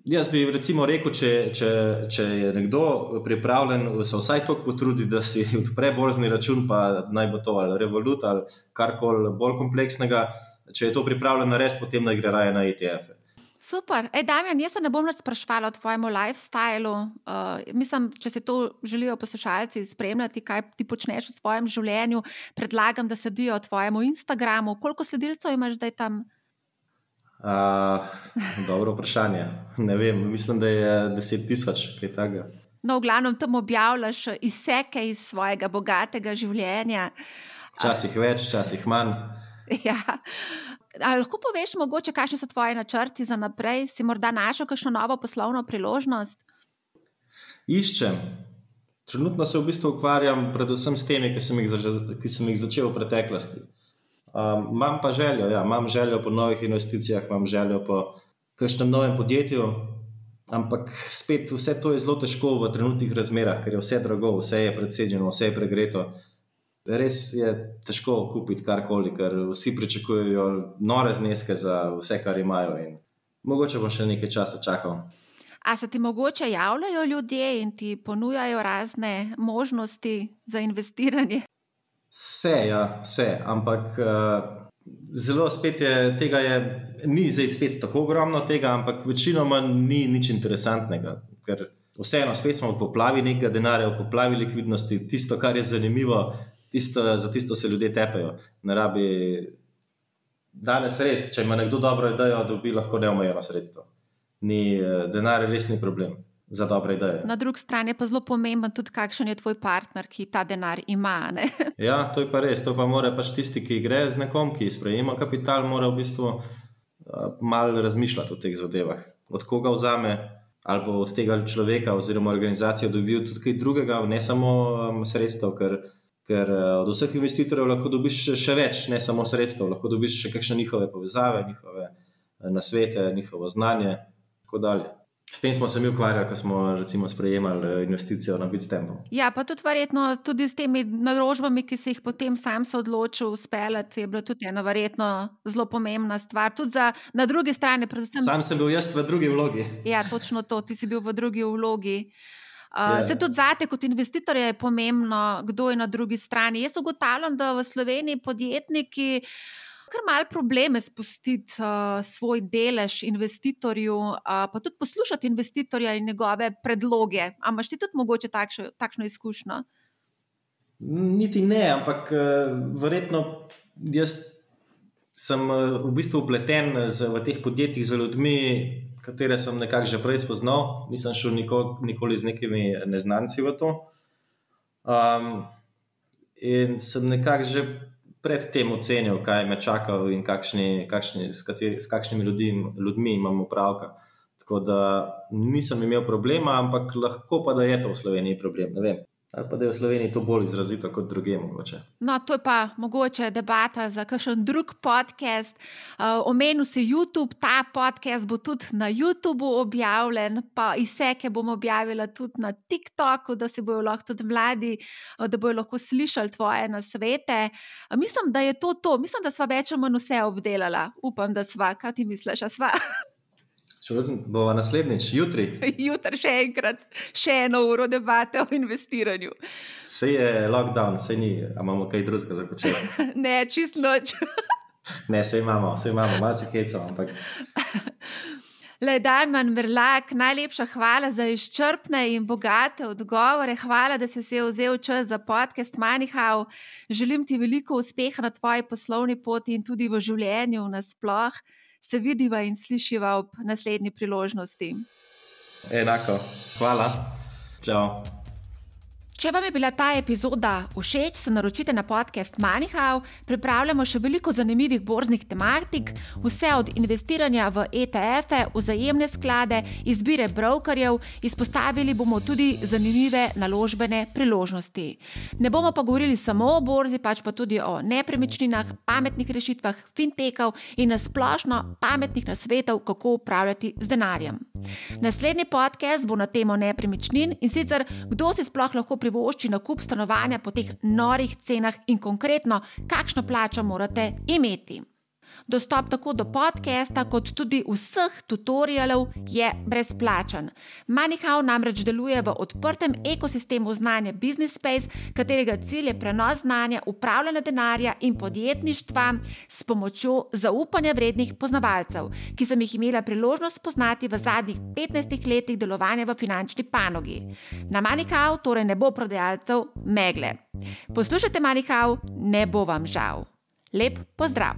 Jaz bi recimo rekel, če, če, če je nekdo pripravljen se vsaj toliko potruditi, da si odpre borzni račun, pa naj bo to ali Revolut ali karkoli bolj kompleksnega, če je to pripravljen narediti, potem naj gre raje na ETF. -e. Super. Ej, Damien, jaz se ne bom več sprašvala o tvojem lifestylu. Uh, mislim, če se to želijo poslušalci spremljati, kaj ti počneš v svojem življenju, predlagam, da sledijo tvojemu Instagramu. Koliko sledilcev imaš zdaj tam? Uh, dobro vprašanje. Ne vem, mislim, da je 10 tisoč, kaj takega. No, v glavnem tam objavljaš izseke iz svojega bogatega življenja. Včasih več, včasih manj. Ja. Ali lahko poveš, mogoče, kakšni so tvoji načrti za naprej? Si morda našel kakšno novo poslovno priložnost? Iščem. Trenutno se v bistvu ukvarjam predvsem s temi, ki sem jih, ki sem jih začel v preteklosti. Um, imam pa željo, ja, imam željo po novih investicijah, imam željo po kakšnem novem podjetju, ampak spet vse to je zelo težko v trenutnih razmerah, ker je vse drago, vse je predsedeno, vse je pregreto res je težko kupiti karkoli, ker vsi pričakujejo nore zneske za vse, kar imajo. Mogoče bom še nekaj časa čakal. A se ti mogoče javljajo ljudje in ti ponujajo razne možnosti za investiranje? Vse, ja, vse, ampak uh, zelo spet je tega, je, ni zdaj spet tako ogromno tega, ampak večinoma ni nič interesantnega. Ker vseeno, spet smo v poplavi nekega denarja, v poplavi likvidnosti. Tisto, kar je zanimivo, tisto, za tisto se ljudje tepejo. Rabi, danes res, če ima nekdo dobro idejo, dobi lahko neomejeno sredstvo. Ni, eh, denar res ni problem. Za dobre ideje. Na drugi strani je pa zelo pomemben tudi, kakšen je tvoj partner, ki ta denar ima. ja, to je pa res. To pa mora pač tisti, ki gre z nekom, ki sprejema kapital, mora v bistvu uh, malo razmišljati o teh zadevah. Od koga vzame, ali od tega človeka oziroma organizacije dobijo tudi kaj drugega, ne samo um, sredstev, ker ker eh, od vseh investitorjev lahko dobiš še več, ne samo sredstev, lahko dobiš še kakšne njihove povezave, njihove eh, nasvete, njihovo znanje in tako dalje. S tem smo se mi ukvarjali, ko smo recimo, sprejemali eh, investicijo na Bitstampu. Ja, pa tudi verjetno tudi s temi naložbami, ki se jih potem sam se odločil speljati, je bilo tudi ena verjetno zelo pomembna stvar. Tudi za, na drugi strani, predvsem. Sam sem bil jaz v drugi vlogi. Ja, točno to, ti si bil v drugi vlogi. Uh, yeah. Se tudi zate, kot investitor, je pomembno, kdo je na drugi strani. Jaz ugotavljam, da v Sloveniji podjetniki kar malo probleme spustiti uh, svoj delež investitorju, uh, pa tudi poslušati investitorja in njegove predloge. Ampak imaš ti tudi mogoče takšno, takšno izkušnjo? Niti ne, ampak uh, verjetno jaz sem uh, v bistvu upleten v teh podjetjih z ljudmi katere sem nekako že prej spoznal, nisem šel nikoli, nikoli z nekimi neznanci v to. Um, in sem nekako že predtem ocenil, kaj me čaka in kakšni, kakšni, s, kateri, s kakšnimi ljudmi, ljudmi imam upravka. Tako da nisem imel problema, ampak lahko pa da je to v Sloveniji problem. Ne vem. Ali pa da je v Sloveniji to bolj izrazito kot druge. Mogoče. No, to je pa mogoče debata za kakšen drug podcast. Uh, omenil si YouTube, ta podcast bo tudi na YouTubu objavljen, pa izseke bom objavila tudi na TikToku, da se bojo lahko tudi mladi, uh, da bojo lahko slišali tvoje nasvete. Uh, mislim, da je to to, mislim, da sva več ali manj vse obdelala. Upam, da sva, kaj ti misliš, sva. Bova naslednjič, jutri. Jutri še enkrat, še eno uro debate o investiranju. Vse je lockdown, vse ni, imamo kaj drugega za početi. ne, čist noč. ne, vse imamo, vse imamo, malce heca. Ampak... Le, Dajman Vrlak, najlepša hvala za izčrpne in bogate odgovore. Hvala, da si se vzel čas za podcast Manihau. Želim ti veliko uspeha na tvoji poslovni poti in tudi v življenju nasploh se vidiva in slišiva ob naslednji priložnosti. Enako, hvala. Čau. Če vam je bila ta epizoda všeč, se naročite na podcast Manihau. Pripravljamo še veliko zanimivih borznih tematik, vse od investiranja v ETF-e, vzajemne sklade, izbire brokerjev, izpostavili bomo tudi zanimive naložbene priložnosti. Ne bomo pa govorili samo o borzi, pač pa tudi o nepremičninah, pametnih rešitvah, fintechov in nasplošno pametnih nasvetov, kako upravljati z denarjem. Naslednji podcast bo na temo nepremičnin in sicer kdo si sploh lahko privošči privošči nakup stanovanja po teh norih cenah in konkretno, kakšno plačo morate imeti. Dostop tako do podcasta, kot tudi vseh tutorialov je brezplačen. Manihau namreč deluje v odprtem ekosistemu znanja Business Space, katerega cilj je prenos znanja, upravljanja denarja in podjetništva s pomočjo zaupanja vrednih poznavalcev, ki sem jih imela priložnost spoznati v zadnjih 15 letih delovanja v finančni panogi. Na Manihau torej ne bo prodajalcev megle. Poslušajte Manihau, ne bo vam žal. Lep pozdrav!